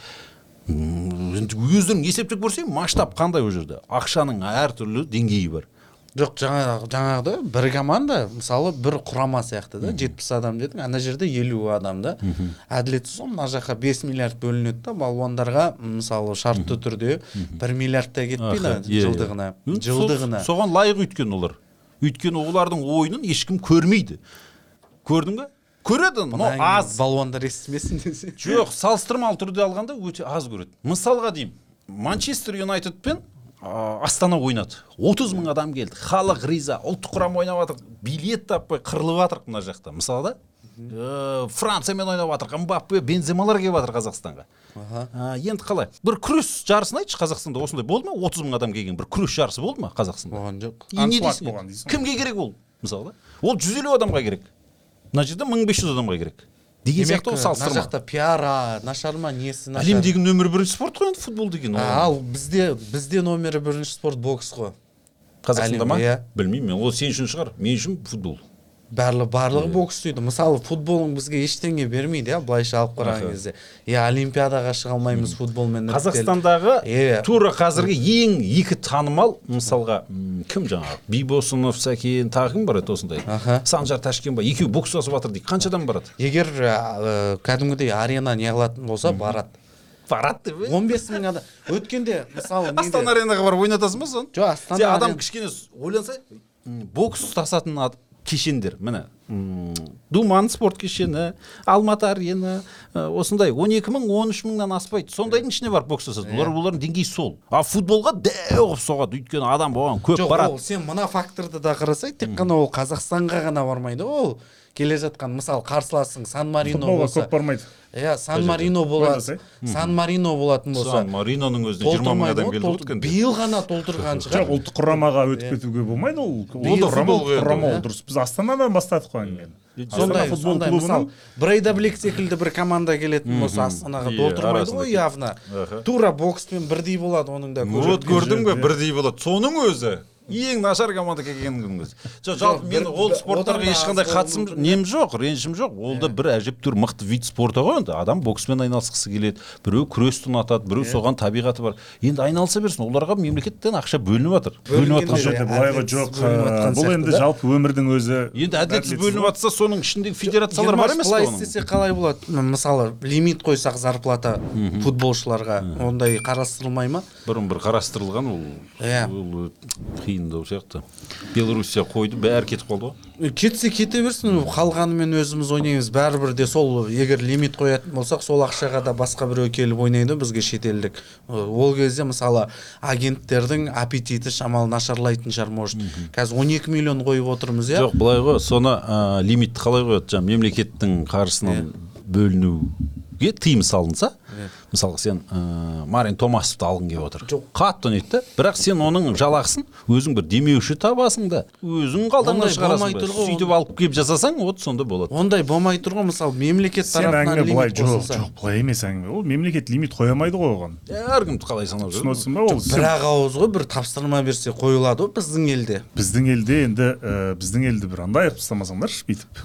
Өздерің есептеп көрсең масштаб қандай ол жерде? Ақшаның әртүрлі деңгейі бар. Жоқ жаңағы жаңағыдай бір команда мысалы бір құрама сияқты да жетпіс адам дедің ана жерде елу адам да. Әділетсіз ғой мына жаққа бес миллиард бөлінеді да балуандарға мысалы шартты түрде бір миллиард та кетпейді иә, жылдығына иә. жылдығына. Со- соған лайық өйткені олар. Өйткені олардың ойынын ешкім көрмейді. Көрдің бе көреді но аз. балуандар естімесін десе. Жоқ салыстырмалы түрде алғанда өте аз көреді. Мысалға деймін манчестер юнайтед пен а, астана ойнады. 30 мың адам келді. Халық риза ұлттық құрама ойнап жатыр. Билет таппай қырылып жатырық мына жақта. Мысалы да ә, франциямен ойнап жатырық мбаппе бенземалар келіп жатыр қазақстанға. А, енді қалай? бір күрес жарысын айтшы қазақстанда. Осындай болды ма? 30 мың адам келген бір күрес жарысы болды ма қазақстанда? Болған жоқ. И не дейсің. Кімге керек ол? Мысалы да. Ол жүз елу адамға керек. Мына жерде мың бес жүз адамға керек. Деген сияқты мына салыстырма. жақта пиара нашар ма несі нашар әлемдегі нөмір бірінші спорт қой енді футбол деген ол. Ал бізде бізде номері бірінші спорт бокс қой. Қазақстанда ма? Иә. білмеймін мен. Ол сен үшін шығар мен үшін футбол. Барлығы барлығы бокс дейді. Мысалы футболың бізге ештеңе бермейді иә былайша алып қараған кезде иә олимпиадаға шыға алмаймыз футболмен. Қазақстандағы Иә. тура қазіргі ең екі танымал мысалға кім жаңағы? Бибосынов сәкен тағы кім барады осындай. Аха. санжар тәшкенбай екеуі бокстасып жатыр дейді. Қаншадан барады? Егер ә, кәдімгідей арена неғылатын болса барады. Барады деп е? 15 мың адам. Өткенде мысалы астана аренаға барып ойнатасың ба соны? Жоқ астана адам кішкене ойланса бокс ұстасатын кешендер. Міне думан спорт кешені алматы арена ә, осындай он екі мың он үш мыңнан аспайды. Сондайдың ішіне барып бокстасады олар олардың деңгейі сол. А футболға дәу қылып соғады. Өйткені адам оған көп жоқ барады. ол сен мына факторды да қарасай тек қана ол қазақстанға ғана бармайды. Ол келе жатқан. Мысалы қарсыласың сан марино болса. көп бармайды. Иә сан марино болады сан марино болатын болса. Сан мариноның өзінде жиырма мың адам келді ғой биыл ғана толтырған жоқ шығар ұлттық құрамаға өтіп кетуге болмайды ол. Ол да ұлттық құрама ол дұрыс. Біз астанадан бастадық қой әңгімені. Сондай сондай. мысалы брейдаблик секілді бір команда келетін болса астанаға Иә, толтырмайды ғой явно. Тура бокспен бірдей болады оның да вот көрдің бе бірдей болады. Соның өзі. Ең нашар команда келгеннің өзі жоқ жалпы мен ол спорттарға ешқандай қатысым нем жоқ ренішім жоқ. Ол да бір әжептәуір мықты вид спорты ғой енді. Адам бокспен айналысқысы келеді біреу күресті ұнатады біреу соған табиғаты бар. Енді айналыса берсін оларға мемлекеттен ақша бөлініп жатыр. Бөлініп жатқан жерде Иә, былайғы жоқ бұл енді жалпы өмірдің өзі енді әділетсіз бөлініп жатса соның ішіндегі федерациялар бар емес былай істесе қалай болады? Мысалы лимит қойсақ зарплата футболшыларға ондай қарастырылмай ма? Бұрын бір қарастырылған ол Иә. Қиындау сияқты. Белоруссия қойды бәрі кетіп қалды ғой. Кетсе кете берсін қалғанымен өзіміз ойнаймыз. Бәрібір де сол егер лимит қоятын болсақ сол ақшаға да басқа біреу келіп ойнайды бізге шетелдік. Ол кезде мысалы агенттердің аппетиті шамалы нашарлайтын шығар может. Қазір 12 миллион қойып отырмыз иә? Жоқ былай ғой соны ә, лимитті қалай қояды? Жаңағы мемлекеттің қаржысынан бөлінуге тыйым салынса мысалға сен ә, марин томасовты алғың келіп отыр. Жоқ. қатты ұнайды да. Бірақ сен оның жалақысын өзің бір демеуші табасың да. Өзің Ондай шығарасың ба ғой, сөйтіп алып келіп жасасаң вот сонда болады. Ондай болмай тұр ғой мысалы мемлекет сен тарапынан әңгіме былай жоқ жоқ былай емес әңгіме. Ол мемлекет лимит қоя алмайды ғой оған. Әркім қалай санап түсініп жүр? Отырсың ба ол? Бір ақ ауыз ғой бір тапсырма берсе қойылады ғой біздің елде. Біздің елде енді ә, біздің елді бір андай қылып тастамасаңдаршы бүйтіп.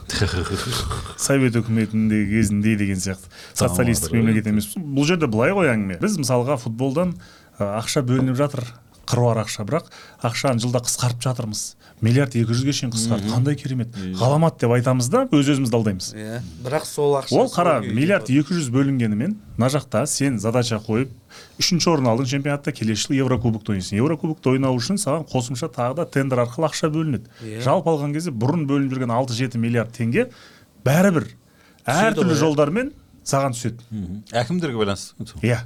Совет үкіметінде кезінде деген сияқты. Социалистік мемлекет емес бұл жерде былай ғой әңгіме. Біз мысалға футболдан ә, ақша бөлініп жатыр қыруар ақша. Бірақ ақшаны жылда қысқартып жатырмыз. Миллиард екі жүзге шейін қысқарды қандай керемет. Ғаламат деп айтамыз да өз өзімізді алдаймыз иә бірақ сол ақша ол қара миллиард екі жүз бөлінгенімен мына жақта сен задача қойып үшінші орын алдың чемпионатта келесі жылы еврокубокта ойнайсың. Еврокубокта ойнау үшін саған қосымша тағы да тендер арқылы ақша бөлінеді. Иә. жалпы алған кезде бұрын бөлініп жүрген алты жеті миллиард теңге бәрібір әртүрлі жолдармен саған түседі. Әкімдерге байланысты иә.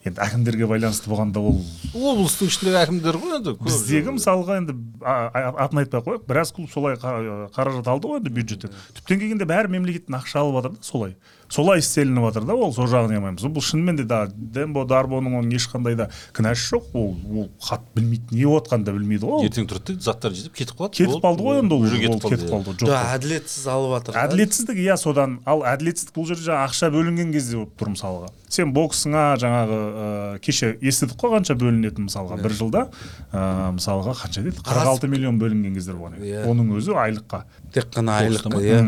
Енді әкімдерге байланысты болғанда ол облыстың ішіндегі әкімдер ғой енді біздегі мысалға енді атын айтпай ақ қояйық біраз клуб солай қа- қаражат алды ғой енді бюджеттен. Түптен келгенде бәрі мемлекеттен ақша алып жатыр да солай. Солай істелініп жатыр да ол сол жағын алмаймыз бұл шынымен де да дембо дарбоның оның ешқандай да кінәсі жоқ. Ол ол хат білмейді не болып жатқанын да білмейді ғой ол. Ертең тұрады да заттар жетіп кетіп қалады. Кетіп қалды ғой енді ол кетіп кетіп қалды жоқ. Әділетсіз алып жатыр әділетсіздік иә содан. Ал әділетсіздік бұл жерде жаңағы ақша бөлінген кезде болып тұр мысалға. Сен боксыңа жаңағы ә, кеше естідік қой қанша бөлінетінін мысалға бір жылда. Ә, мысалға қанша деді қырық алты миллион бөлінген кездер болған Иә. еді оның өзі айлыққа. Тек қана айлық Бокста ма? иә.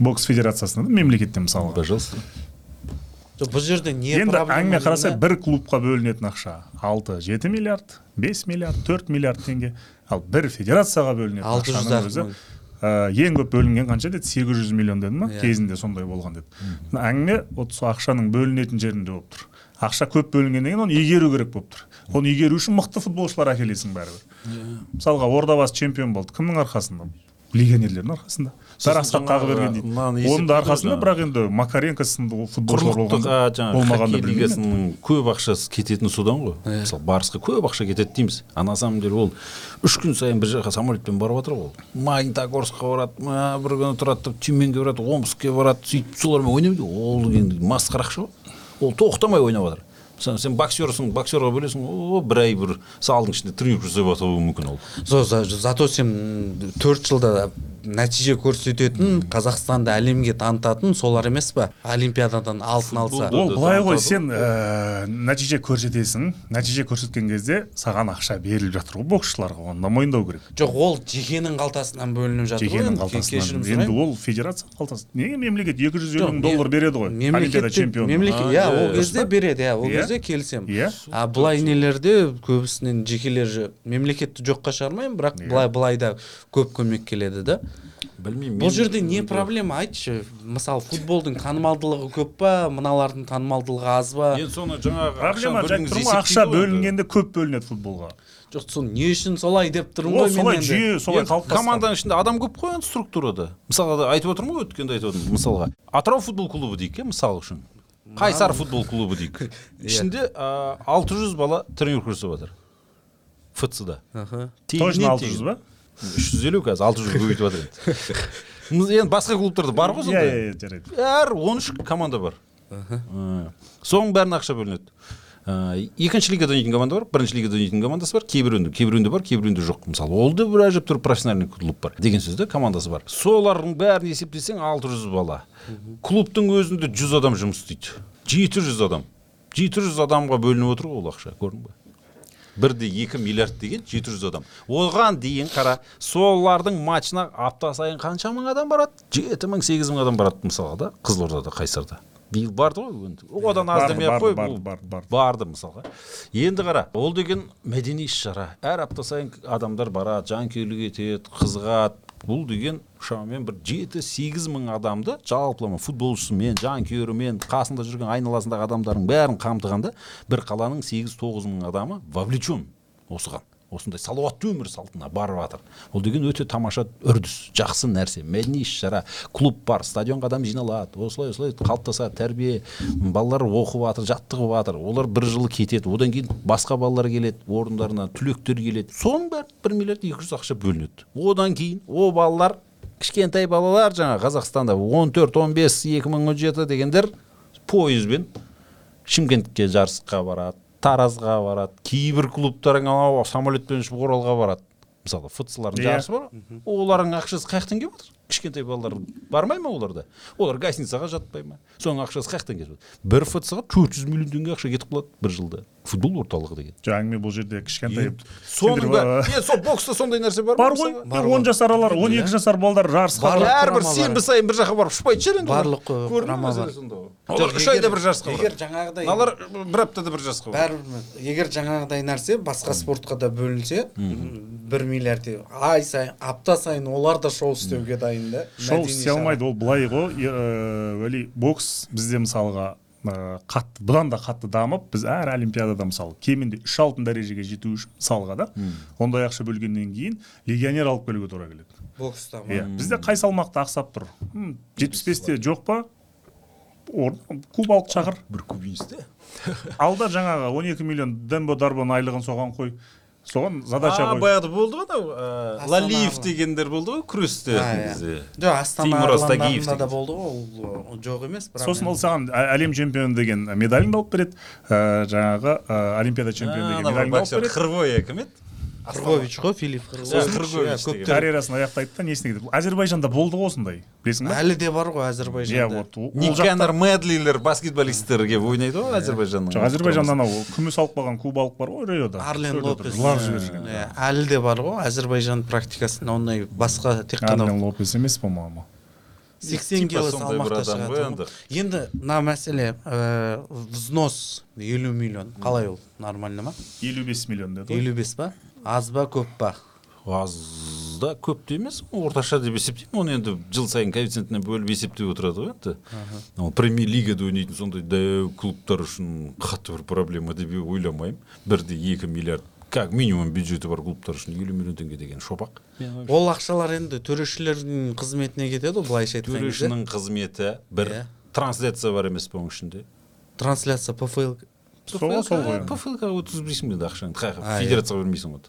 Бокс федерациясында да мемлекеттен мысалға пожалуйста жоқ бұл жерде не енді проблема әңгіме қараса бір клубқа бөлінетін ақша алты жеті миллиард бес миллиард төрт миллиард теңге. Ал бір федерацияға бөлінетін Алты жүз ақшаның ақ өзі ә, ең көп бөлінген қанша деді? сегіз жүз миллион деді ма? Иә. кезінде сондай болған деді. Әңгіме вот сол ақшаның бөлінетін жерінде болып тұр. Ақша көп бөлінгеннен кейін оны игеру керек болып тұр. Оны игеру үшін мықты футболшылар әкелесің бәрібір. Мысалға ордабасы чемпион болды. Кімнің арқасында? Легионерлердің арқасында. Жаңағы қағып берген дейді. оның арқасында бірақ енді макаренко сынды футболшылар болғанда көп ақшасы кететіні содан ғой. Мысалы барысқа көп ақша кетеді дейміз. А на самом деле ол үш күн сайын бір жаққа самолетпен барып жатыр ғой ол магнитогорскқа барады ма, бір күні тұрады да тюменге барады омскке барады сөйтіп солармен ойнайды ол енді масқара ақша ғой. Ол тоқтамай ойнап жатыр. Мысалы сен боксерсың боксерға бөлесің о бір ай бір залдың ішінде тренировка жасап жатуы мүмкін ол. Зато сен төрт жылда нәтиже көрсететін қазақстанды әлемге танытатын солар емес па? Олимпиададан алтын алса. Ол былай ғой сен ә, нәтиже көрсетесің. Нәтиже көрсеткен кезде саған ақша беріліп жатыр ғой боксшыларға. Оны да мойындау керек. Жоқ ол жекенің қалтасынан бөлініп жатыр ғой. Жекенің қалтасынан. енді ол федерация қалтасы. Неге мемлекет екі жүз елу мың доллар береді ғой. олимпиада мемлекет чемпионы. мемлекет иә ол кезде береді иә ол Иә. кезде келісемін. Иә. а былай нелерде көбісінен жекелер же- мемлекетті жоққа шығармаймын бірақ Иә. былай былай да көп көмек келеді да. Білмеймін бұл жерде не проблема? Айтшы мысалы футболдың танымалдылығы көп па? Мыналардың танымалдылығы аз ба? Енді соны жаңағы проблема ма ақша бөлінгенде көп бөлінеді футболға. Жоқ сол не үшін солай деп тұрмын ғой мен солай енді? жүйе солай қалыптасқан. команданың ішінде адам көп қой енді структурада. Мысалға да айтып отырмын ғой өткенде айтып отырмын мысалға. Атырау футбол клубы дейік иә мысал үшін. Қайсар футбол клубы дейік. Ішінде а, алты жүз бала тренировка жасап жатыр. Фц да Аха. точно алты жүз ба? Үш жүз елу қазір алты жүз көбейтіп жатыр енді. Енді басқа клубтарда бар ғой сондай иә иә, жарайды. Әр он үш команда бар. Ә, соның бәріне ақша бөлінеді. Ә, екінші лигада ойнайтын команда бар бірінші лигада ойнайтын командасы бар кейбіреуінде кейбіреуінде бар кейбіреуінде жоқ. Мысалы ол да бір әжептәуір профессиональный клуб бар деген сөз да командасы бар. Солардың бәрін есептесең алты жүз бала. Клубтың өзінде жүз адам жұмыс істейді. Жеті жүз адам. Жеті жүз адамға бөлініп отыр ғой ол ақша көрдің ба бір де екі миллиард деген жеті жүз адам. Оған дейін қара солардың матчына апта сайын қанша мың адам барады? Жеті мың сегіз мың адам барады мысалға да қызылордада қайсарда. Биыл барды ғой енді одан аз демей ақ қой барды, бұл барды, барды. барды мысалға. Енді қара ол деген мәдени іс шара әр апта сайын адамдар барады жанкүйерлік етеді қызығады. Бұл деген шамамен бір жеті сегіз мың адамды жалпылама футболшысымен жанкүйерімен қасында жүрген айналасындағы адамдардың бәрін қамтығанда бір қаланың сегіз тоғыз мың адамы вовлечен осыған. Осындай салауатты өмір салтына барып жатыр. Ол деген өте тамаша үрдіс жақсы нәрсе. Мәдени іс шара клуб бар стадионға адам жиналады осылай осылай қалыптасады тәрбие балалар оқып жатыр жаттығып жатыр. Олар бір жыл кетеді одан кейін басқа балалар келеді орындарына түлектер келеді. Соның бәрі бір миллиард екі жүз ақша бөлінеді. Одан кейін о балалар кішкентай балалар жаңа қазақстанда 14-15 2017 дегендер пойызбен шымкентке жарысқа барады. Таразға барады кейбір клубтар анау самолетпен ұшып оралға барады. Мысалы футсалардың Иә. жарысы бар олардың ақшасы қай жақтан келіп жатыр кішкентай балалар бармай ма оларда? Олар гостиницаға жатпай ма? Соның ақшасы қай жақтан келіп жатыр? Бір футсалға төрт жүз миллион теңге ақша кетіп қалады бір жылда. Футбол орталығы деген. Жоқ әңгіме бұл жерде кішкентай соның бәрі е сол бокста сондай нәрсе бар бар ма ғой он ғой. жасар аралар он екі жасар балдар жарысқа әрбір сенбі сайын бір жаққа барып ұшпайтын шығар енді. Барлық, ы, Көрдің сонда? Олар үш айда бір жарысқа егер жаңағыдай мыналар бір аптада бір жарысқа бәрібір егер жаңағыдай нәрсе басқа спортқа да бөлінсе бір миллиард те- ай сайын апта сайын олар да шоу істеуге дайын. Да шоу істей алмайды ол былай ғой ә, уәли бокс бізде мысалға ә, қатты бұдан да қатты дамып біз әр олимпиадада мысалы кемінде үш алтын дәрежеге жету үшін мысалға да ондай ақша бөлгеннен кейін легионер алып келуге тура келеді. Бокста иә. Бізде қай салмақта ақсап тұр? Жетпіс бесте жоқ па? Кубалық шақыр. Бір кубинсте? Алда жаңағы 12 миллион дембо дарбоның айлығын соған қой. Соған задача а қой баяғыда болды ғой анау Астана лалиев дегендер болды ғой күресте иә. бізде. Жоқ астана арландарында да болды ғой ол жоқ емес бірақ сосын ол саған әлем чемпионы деген медаліңді алып береді. Жаңағы олимпиада чемпионы деген медаліңді алып береді. кім еді? Қыргович қой филипп Иә, иә, көптер карьерасын аяқтайды да несіне кетеді әзербайжанда болды ғой осындай. Білесің ба? Әлі де бар ғой иә әзірбайжанда вот никанор медлилер баскетболисттер келіп ойнайды ғой әзербайжанның жоқ әзербайжанда анау күміс алып қалған кубалық бар ғой риода. Арлен лопес. жылап жіберген. Иә, әлі де бар ғой әзірбайжан практикасында ондай басқа тек қана арлен лопес емес по моему сексен кило салмақта шығады енді. мына мәселе взнос елу миллион. Қалай ол? Нормально ма? Елу бес миллион деді ғой. Елу бес па? Аз ба көп па аз да көп те емес орташа деп есептеймін. Оны енді жыл сайын коэффициентіне бөліп есептеп отырады ғой енді. Ал премьер лигада ойнайтын сондай дәу клубтар үшін қатты бір проблема деп ойламаймын. Бірде екі миллиард как минимум бюджеті бар клубтар үшін елу миллион теңге деген шопақ. Ол ақшалар енді төрешілердің қызметіне кетеді ғой былайша айтқан кезде. Төрешінің қызметі бір Иә. трансляция бар емес па оның ішінде? Трансляция пфл сол сол ғой пфлк өткізбейсің енді ақшаны қай жаққа? А, иә. федерацияға бермейсің ғой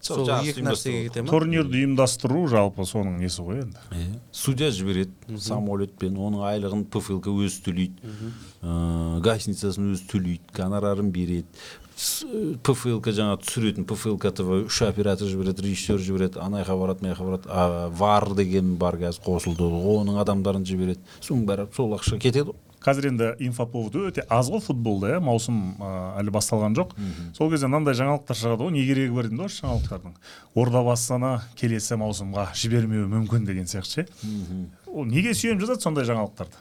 сол екі нәрсеге кете ма турнирді ұйымдастыру жалпы соның несі ғой енді Иә. судья жібереді. Самолетпен оның айлығын пфлк өзі төлейді ыыы гостиницасын өзі төлейді гонорарын береді. С- пфлк жаңағы түсіретін пфлк тв үш оператор жібереді режиссер жібереді ана жаққа барады мына жаққа барады. А, вар деген бар қазір қосылды. Оның адамдарын жібереді. Соның бәрі сол ақша кетеді ғой. Қазір енді инфоповод өте аз ғой футболда иә? Маусым ә, әлі басталған жоқ. Сол кезде мынандай жаңалықтар шығады ғой. Не керегі бар деймін осы жаңалықтардың. Ордабасы ана келесі маусымға жібермеуі мүмкін деген сияқты ше. Ол неге сүйеніп жазады сондай жаңалықтарды?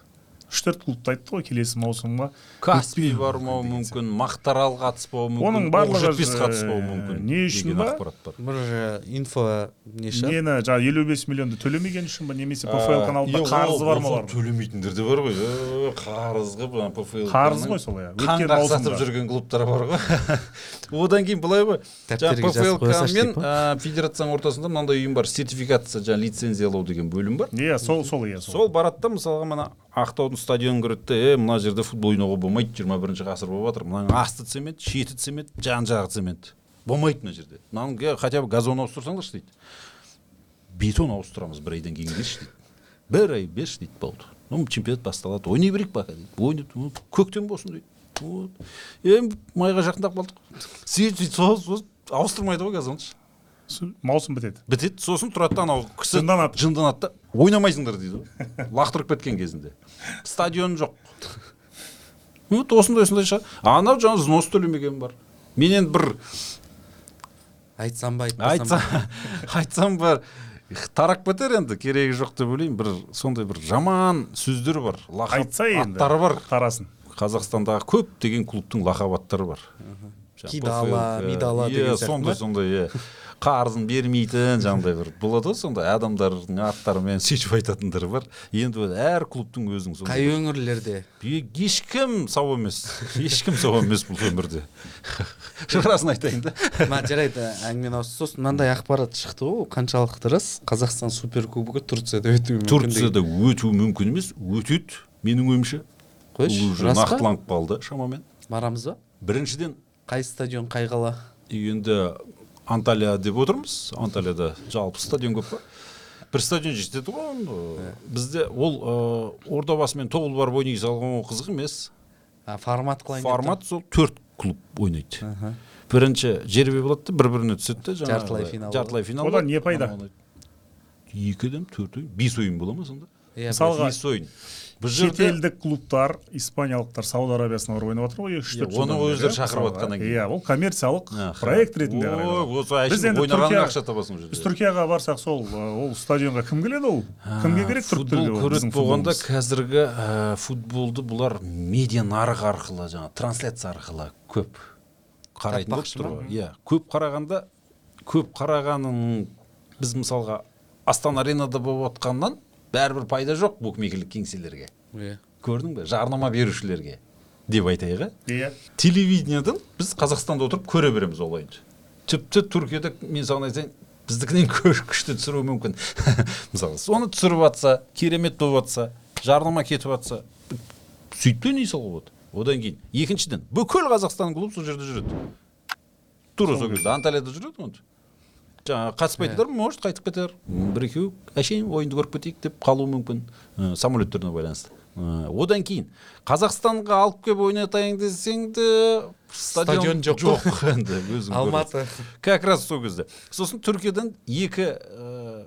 Үш төрт клубты айтты ғой келесі маусымға. Каспий бармауы мүмкін мақтарал қатыспауы мүмкін Оның барлығы, жетпес қатыспауы мүмкін не үшін деген ба? ақпарат бар. Бір ә, инфо не шығар? Нені жаңағы елу бес миллионды төлемеген үшін ба немесе пфл каналында қарызы бар ма төлемейтіндер де бар ғой Е, қарызға ана пфл қарыз ғой сол иә қан өткен қақсатып маусымда. жүрген клубтар бар ғой. Одан кейін былай ғой. Жаңағы салшы мен ә, федерацияның ортасында мынандай ұйым бар сертификация жаңағы лицензиялау деген бөлім бар. Иә сол сол иә сол. Сол барады да мысалға мына ақтаудың стадионын көреді де е мына жерде футбол ойнауға болмайды жиырма бірінші ғасыр болып жатыр. Мынаның асты цемент шеті цемент жан жағы цемент. Болмайды мына жерде. Мынаның е, хотя бы газон ауыстырсаңдаршы дейді. Бетон ауыстырамыз бір айдан кейін келші дейді. Бір ай берші дейді болды. Ну чемпионат басталады. Ойнай берейік пока дейді. Ойнап көктем болсын дейді. Вот. Енді майға жақындап қалдық. Сөйтіп сөйтіп соғып ауыстырмайды ғой газонды. Су- маусым бітеді. Бітеді сосын тұрады да анау кісі Жынданады. жынданады да. Ойнамайсыңдар дейді ғой. Лақтырып кеткен кезінде. Стадион жоқ. Вот осындай осындай шығар. Анау жаңағы взнос төлемеген бар. Мен енді бір. Айтсам ба айтпасам айтсам ба? Айтсам бар тарап кетер енді керегі жоқ деп ойлаймын. Бір сондай бір жаман сөздер бар лақап айтса енді аттары бар. тарасын. Қазақстандағы көптеген клубтың лақап аттары бар. Кидала, ПФЛ, Мидала иә, сондай сондай иә қарызын бермейтін жаңағыдай бір болады ғой сондай адамдардың аттарымен сөйтіп айтатындар бар. Енді әр клубтың өзінің қай өңірлерде? Ешкім сау емес ешкім сау емес бұл өмірде. Шырасын айтайын да. Мына жарайды әңгімені ауыстырып сосын мынандай ақпарат шықты ғой қаншалықты рас қазақстан суперкубогы турцияда өтуі мүмкін турцияда өтуі мүмкін емес өтеді менің ойымша. Қойшы уже нақтыланып қалды шамамен. Барамыз ба? Біріншіден қай стадион қай қала? Енді анталия деп отырмыз. Анталияда жалпы стадион көп па? Бір стадион жетеді ғой оны. бізде ол ы, ордабасы мен тобыл барып ойнай салған ол қызық емес. А, формат қылайын формат сол төрт клуб ойнайды. Бірінші жеребе болады да бір біріне түседі да жаңағы Жартылай финал жартылай финал Одан не пайда? Ана- екіден төрт ойын бес ойын бола ма сонда? Иә, Мысалға, бес ойын. Бұл жерде шетелдік клубтар испаниялықтар сауд арабиясына барып ойнап жатыр ғой екі үш Иә, төрт оны жылдан бері, өздері иә, шақырып жатқаннан кейін. иә ол коммерциялық проект ретінде Біз енді ойнағанға ақша табасың ол біз жерде түркияға барсақ сол ол стадионға кім келеді ол? Кімге керек көреді біздің болғанда қазіргі футболды бұлар медиа нарық арқылы жаңағы трансляция арқылы көп қарайтын болып тұр ғой. Иә көп қарағанда көп қарағанын біз мысалға астана аренада болып отқаннан бәрібір пайда жоқ букмекерлік кеңселерге. Иә. көрдің бе? Жарнама берушілерге. Деп айтайық иә иә телевидениедан біз қазақстанда отырып көре береміз ол ойынды. Тіпті түркияда мен саған айтайын біздікінен күшті түсіруі мүмкін. Мысалы соны түсіріп жатса керемет болып жатса жарнама кетіп жатса сөйтіп те ойнай салуға болады. Одан кейін екіншіден бүкіл қазақстан клуб сол жерде жүреді. Тура сол кезде. Анталияда жүреді ғой. Жаңағы қатыспайтындар может қайтып кетер. Бір екеу әшейін ойынды көріп кетейік деп қалуы мүмкін ә, самолеттеріне байланысты. Ә, одан кейін қазақстанға алып келіп ойнатайын десең де Стадион жоқ. жоқ. Енді өзің Алматы. как раз сол кезде. Сосын түркиядан екі ә,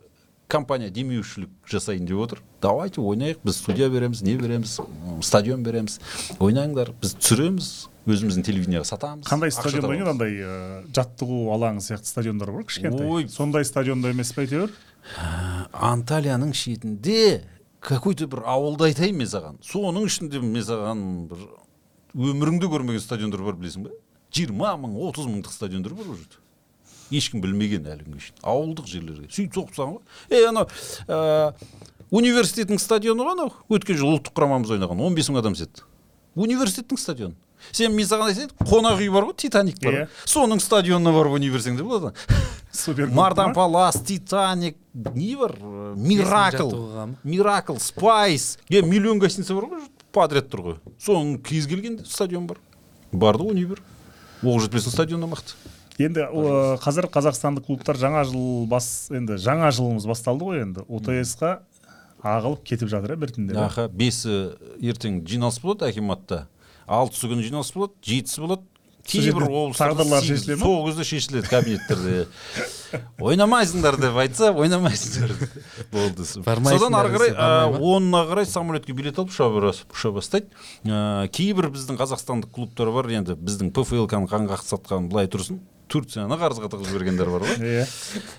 компания демеушілік жасайын деп отыр. Давайте ойнайық біз судья береміз не береміз стадион береміз. Ойнаңдар біз түсіреміз. Өзіміздің телевидениеға сатамыз. Қандай стадион ойнайды андай ы, жаттығу алаңы сияқты стадиондар бар кішкентай? Ой. сондай стадионда емес па әйтеуір? Анталияның шетінде какой то бір ауылды айтайын мен саған. Соның ішінде мен саған бір өміріңде көрмеген стадиондар бар білесің ба жиырма мың отыз мыңдық стадиондар бар ол жерде ешкім білмеген әлі күнге шейін. Ауылдық жерлерге. Сөйтіп соғып тастаған ғой. Ей анау ә, университеттің стадионы ғой анау. Өткен жылы ұлттық құрамамыз ойнаған. он бес мың адам седі университеттің стадионы. Сен мен саған айтайын қонақ үй бар ғой титаник бар. Иә. соның стадионына барып ойнай берсең де болады. Супер мардан палас титаник не бар? Миракл миракл спайс е миллион гостиница бар ғой подряд тұр ғой. Соның кез келген стадион бар. Барды ойнай бер оқ жетпесін стадионнан мықты енді қазір қазақстандық клубтар жаңа жыл бас енді жаңа жылымыз басталды ғой енді. Утс қа ағылып кетіп жатыр иә біртіндеп аха бесі ертең жиналыс болады акиматта алтысы күні жиналыс болады жетісі болады. Кейбір облыстарда сол кезде шешіледі кабинеттерде ойнамайсыңдар деп айтса ойнамайсыңдар болды. Содан ары қарай онына қарай самолетке билет алып ұша бастайды. Ә, кейбір біздің қазақстандық клубтар бар енді біздің пфлканы қанға сатқан былай тұрсын турцияны қарызға тығып жібергендер бар ғой. Иә.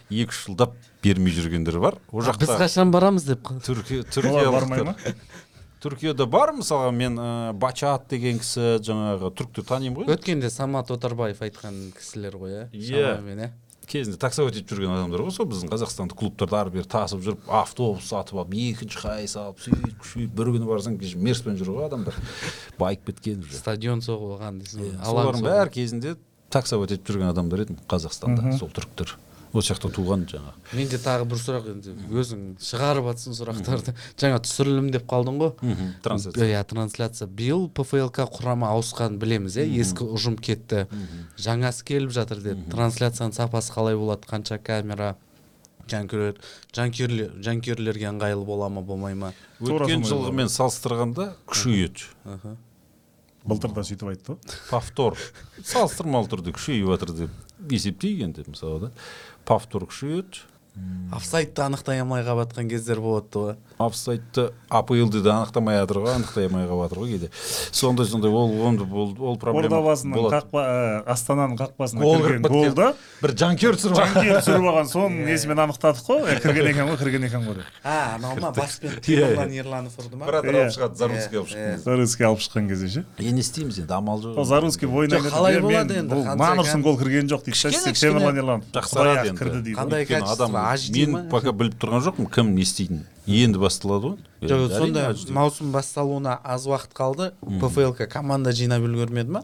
Екі үш жылдап бермей жүргендер бар. Ол біз жақта қашан барамыз деп түркия бармай ма? түркиялықтар түркияда бар мысалға мен ә, бачат деген кісі жаңағы түрікті танимын ғой. Өткенде самат отарбаев айтқан кісілер ғой иә Иә. шамамен иә кезінде таксовать етіп жүрген адамдар ғой сол біздің қазақстандық клубтарды ары бері тасып жүріп автобус сатып алып екінші қай салып сөйтіп күшейіп бір күні барсаң кеше мерспен жүр ғой адамдар. Байып кеткен уже. Стадион соғып алған дейсің ғой. Алаң солардың бәрі кезінде таксовать етіп жүрген адамдар еді қазақстанда сол түріктер. Осы жақта туған жаңағы менде тағы бір сұрақ енді өзің шығарып жатсың сұрақтарды жаңа түсірілім деп қалдың ғой трансляция. Иә трансляция. Биыл пфлк құрамы ауысқанын білеміз иә ескі ұжым кетті. Жаңасы келіп жатыр деді. Трансляцияның сапасы қалай болады? Қанша камера? Жанкүйерлер жанкүйерлер жанкүйерлерге ыңғайлы бола ма болмай ма? Өткен жылғымен салыстырғанда күшейеді былтыр да сөйтіп айтты ғой. Повтор. Салыстырмалы түрде күшейіп жатыр деп есептейік енді мысалы да. Повтор күшейеді офсайдты анықтай алмай қалып жатқан кездер болады ғой. Офсайдты аплды да анықтамай жатыр ғой анықтай алмай қалып жатыр ғой кейде. Сондай сондай ол онда ол ол проблема ордабасының болады. қақпа ы, астананың қақпасына Гол кірген кіріп кеткен. голды бір жанкүйер түсіріп алған. жанкүйер түсіріп алған. Соның несімен анықтадық қой? Кірген екен ғой кірген екен ғой деп. А анау ма баспен Иә, иә. ерланов ұрды ма? Бір Иә. атырап шығады зарусский алып Иә, шыққан зарусский алып шыққан кезде ше? Енді не істейміз енді амал жоқ. Ол зарусский ойнайды Жоқ, қалай болады енді, кәм- гол кірген жоқ дейді. Темірлан ерланов енді. кірді дейді. Қандай качество, мен пока біліп тұрған жоқпын кім не істейтінін. Енді басталады ғой. Жоқ сонда маусым басталуына аз уақыт қалды. Пфлк команда жинап үлгермеді ма?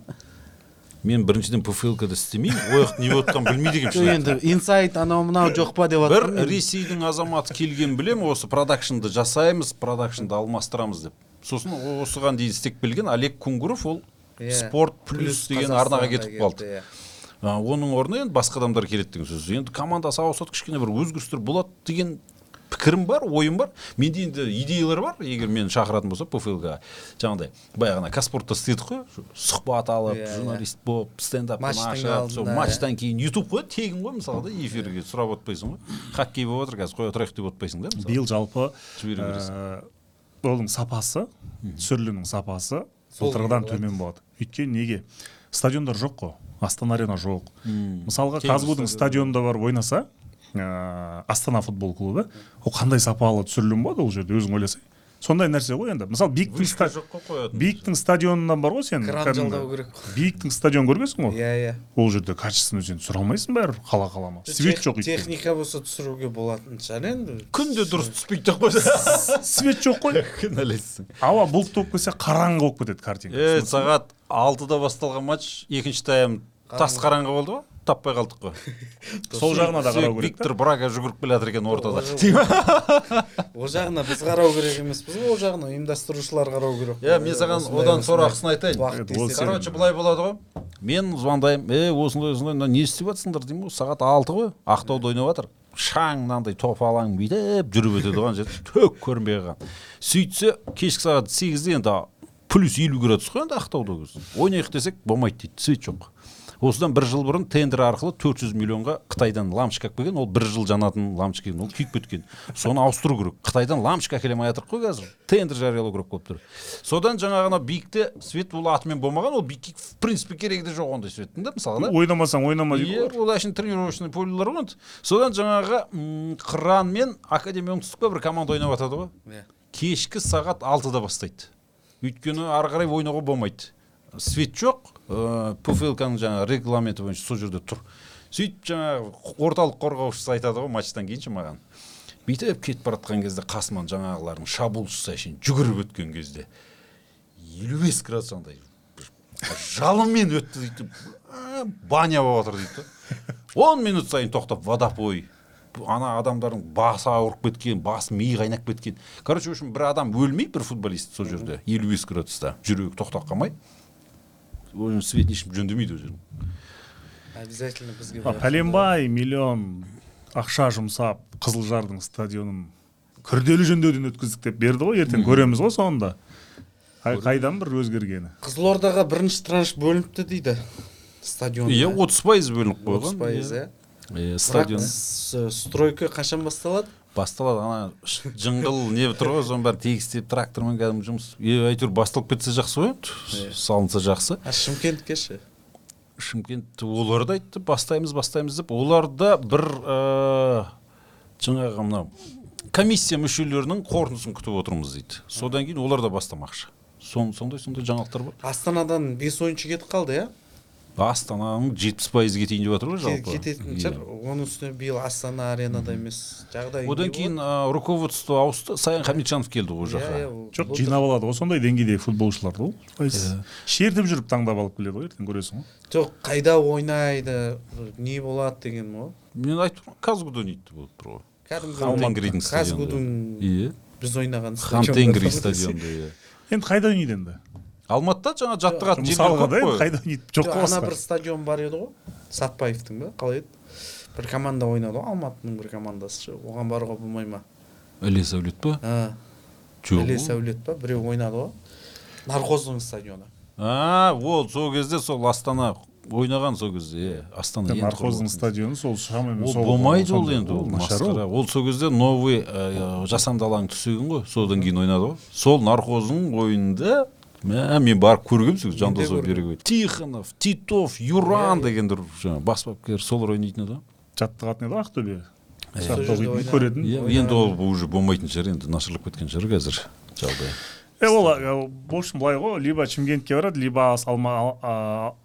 Мен біріншіден пфлкада істемеймін. Ол жақта не болып жатқанын білмейді екенмін жоқ енді инсайт анау мынау жоқ па деп бір ресейдің азаматы келген білем осы продакшнды жасаймыз продакшнды алмастырамыз деп. Сосын осыған дейін істеп келген олег кунгуров ол Иә. спорт плюс деген арнаға кетіп қалды. иә. Оның орнына енді басқа адамдар келеді деген сөз. Енді командасы ауысады кішкене бір өзгерістер болады деген пікірім бар ойым бар. Менде енді идеялар бар. Егер мені шақыратын болса пфлга жаңағыдай баяғы казспортта істедік қой. Сұхбат алып Иә, иә. журналист болып стендап ашып сол алдында, матчтан кейін ютуб қой тегін ғой мысалға да эфирге сұрап отпайсың ғой. Хоккей болып жатыр қазір қоя тұрайық деп отпайсың да мысалы. биыл жалпы Жібере бересің. ә, оның сапасы түсірілімнің сапасы былтырғыдан төмен болады. өйткені неге? Стадиондар жоқ қой астана арена жоқ. Мысалға казгудың стадионында барып ойнаса ә, астана футбол клубы. Ол қандай сапалы түсірілім болады ол жерде өзің ойласаң сондай нәрсе ғой енді. Мысалы биіктің ста- жоқ қой қоятын. Биіктің стадионынан бар ғой сен кран жалдау керек қой. биіктің стадион көргенсің ғой? Иә иә. Ол жерде качественно сен түсіре алмайсың бәрібір қала қалама. Свет жоқ техника болса түсіруге болатын шығар енді? Күнде дұрыс түспейді деп қойса свет жоқ қой. Кінәлайсың ауа бұлт болып кетсе қараңғы болып кетеді картинка. Е сағат алтыда басталған матч екінші тайм тас қараңғы болды ғой. Таппай қалдық қой. Сол жағына да қарау керек виктор брага жүгіріп келе жатыр екен ортада. Ол жағына біз қарау керек емеспіз ғой ол жағына ұйымдастырушылар қарау керек иә мен саған одан сорақысын айтайын. короче былай болады ғой. Мен звондаймын. Е осындай осындай мына не істеп жатсыңдар деймін ғой? Сағат алты ғой. Ақтауда ойнап жатыр шаң мынандай топалаң бүйтіп жүріп өтеді оған жерде түк көрінбей қалған. Сөйтсе кешкі сағат сегізде енді плюс елу градус қой енді ақтауда ойнайық десек болмайды дейді. Свет жоқ. Осыдан бір жыл бұрын тендер арқылы 400 миллионға қытайдан лампочка алып келген. Ол бір жыл жанатын лампочка ол күйіп кеткен. Соны ауыстыру керек. Қытайдан лампочка әкеле алмай жатырмық қой қазір. Тендер жариялау керек болып тұр. Содан жаңағы ана биікте свет ол атымен болмаған ол биікке в принципе керегі де жоқ ондай светтің да мысалы да. Ойнамасаң ойнама дейді ғой. ол әшейін тренировочный полелер ғой енді содан жаңағы қыран мен академия оңтүстікте бір команда ойнап жатады ғой. Иә. кешкі сағат алтыда бастайды. Өйткені ары қарай ойнауға болмайды. Свет жоқ ыыы пфлканың жаңағы регламенті бойынша сол жерде тұр. Сөйтіп жаңағы орталық қорғаушысы айтады ғой матчтан кейінше маған. Бүйтіп кетіп бара жатқан кезде қасымнан жаңағылардың шабуылшысы әшейін жүгіріп өткен кезде елу бес градус андай жалынмен өтті дейді. «А, баня болып жатыр дейді он минут сайын тоқтап водопой ана адамдардың басы ауырып кеткен басы миы қайнап кеткен. Короче в общем бір адам өлмей бір футболист сол жерде елу бес градуста жүрегі тоқтап қалмай. Оның светін ешкім жөндемейді ол жерін обязательно бізге А, пәленбай миллион. Ақша жұмсап қызылжардың стадионын күрделі жөндеуден өткіздік деп берді ғой ертең. Көреміз ғой соңында Қай- қайдан бір өзгергені? Қызылордаға бірінші транш бөлініпті дейді стадион иә отыз пайыз бөлініп отыз қойған пайыз иә. Иә, стройка қашан басталады? Басталады. Ана жыңғыл не тұр ғой соның бәрін тегістеп трактормен кәдімгі жұмыс. Әйтеуір басталып кетсе жақсы ғой енді салынса жақсы. А шымкентке ше? Шымкент олар да айтты бастаймыз бастаймыз деп. Оларда бір ә, жаңағы мынау комиссия мүшелерінің қорытындысын күтіп отырмыз дейді. Содан кейін олар да бастамақшы. Сон, сондай сондай жаңалықтар бар. Астанадан бес ойыншы кетіп қалды иә? Астананың жетпіс пайызы кетейін деп жатыр ғой жалпы. кететін Иә. шығар. Оның үстіне биыл астана аренада емес жағдай одан кейін руководство ауысты саян хамитжанов келді ол Иә, жаққа. Иә, ол- жоқ жинап алады ғой. Сондай деңгейдегі футболшыларды ол шертіп жүріп таңдап алып келеді ғой ертең көресің ғой. Жоқ қайда ойнайды не болады деген ғой мен айтып тұрмын казгуда ойнайды болып тұр ғой. Кәдімгі иә біз ойнаған стадионда. Иә енді қайда ойнайды енді? Алматыда жаңа жаттығатын жерлер мысалға көп қой. қайда ойнайды жоқ ана бір стадион бар еді ғой сатпаевтың ба қалай еді? Бір команда ойнады ғой алматының бір командасы ше оған баруға болмай ма? іле сәулет па? А жоқ іле сәулет па біреу ойнады ғой. Нархоздың стадионы. А ол сол кезде сол астана ойнаған сол кезде иә астана енді нархоздың стадионы сол шамамен ол болмайды ол енді ол масқара. ол. Сол кезде новый ә, жасандалаң түсеген ғой содан кейін ойнады ғой. Сол нархоздың ойынында мә мен барып көргенмін жандос беріков тихонов титов юран дегендер жаңағы бас бапкер солар ойнайтын еді ғой жаттығатын еді ғой ақтөбе ойнаған. көретін. Иә енді ол уже болмайтын шығар енді нашарлап кеткен шығар қазір жағдай е ол в общем былай ғой либо шымкентке барады либо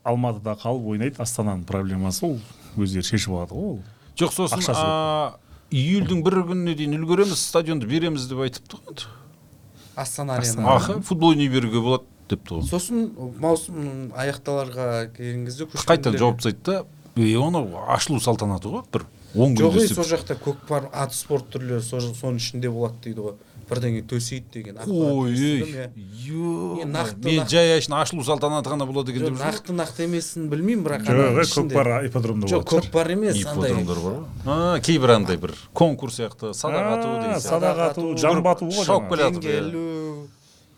алматыда қалып ойнайды астананың проблемасы ол өздері шешіп алады ғой ол. Жоқ сосын июльдің бір күніне дейін үлгереміз стадионды береміз деп айтыпты ғой енді. Астана арена. Ақы футбол ойнай беруге болады деп тұғын. Сосын маусым аяқталарға келген кезде қайтадан жауап тастайды да е оны ашылу салтанаты ғой бір он жоқ күнде ей істеп сол жақта көкпар ат спорт түрлері со- соның ішінде болады дейді ғой. Бірдеңе төсейді деген ақпарат ой иә. нақты- мен нақты- жай әшейін ашылу салтанаты ғана болады екен деп нақты нақты емесін білмеймін бірақ жоқ көкпар ипподромда жоқ көкпар емес ипподромдар бар ғой. А, кейбір андай бір конкурс сияқты садақ ату А, деген садақ ату жамбы ату ғой шауып келе жатыр иә.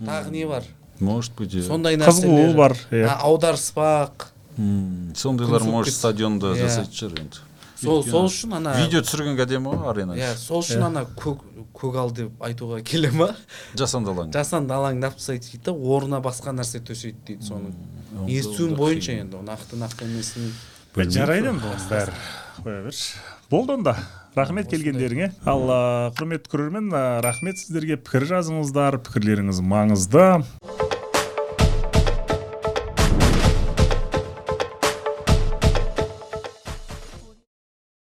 тағы не бар? Может быть иә сондай Қызғу нәрселер бар, иә. А, аударыспақ. Сондайлар может стадионда кетсе. жасайтын шығар енді. Сол сол үшін ана видео түсіргенге әдемі ғой арена иә сол үшін ана көк көгал деп айтуға келе ма? Жасанды алаң жасанды алаңдап тастайды дейді да орнына басқа нәрсе төсейді дейді соның. Естуім бойынша енді нақты нақты емесін жарайды енді оның бәрі қоя берші. Болды онда. Рахмет келгендеріңе. ал құрметті көрермен. Рахмет сіздерге. Пікір жазыңыздар. Пікірлеріңіз маңызды.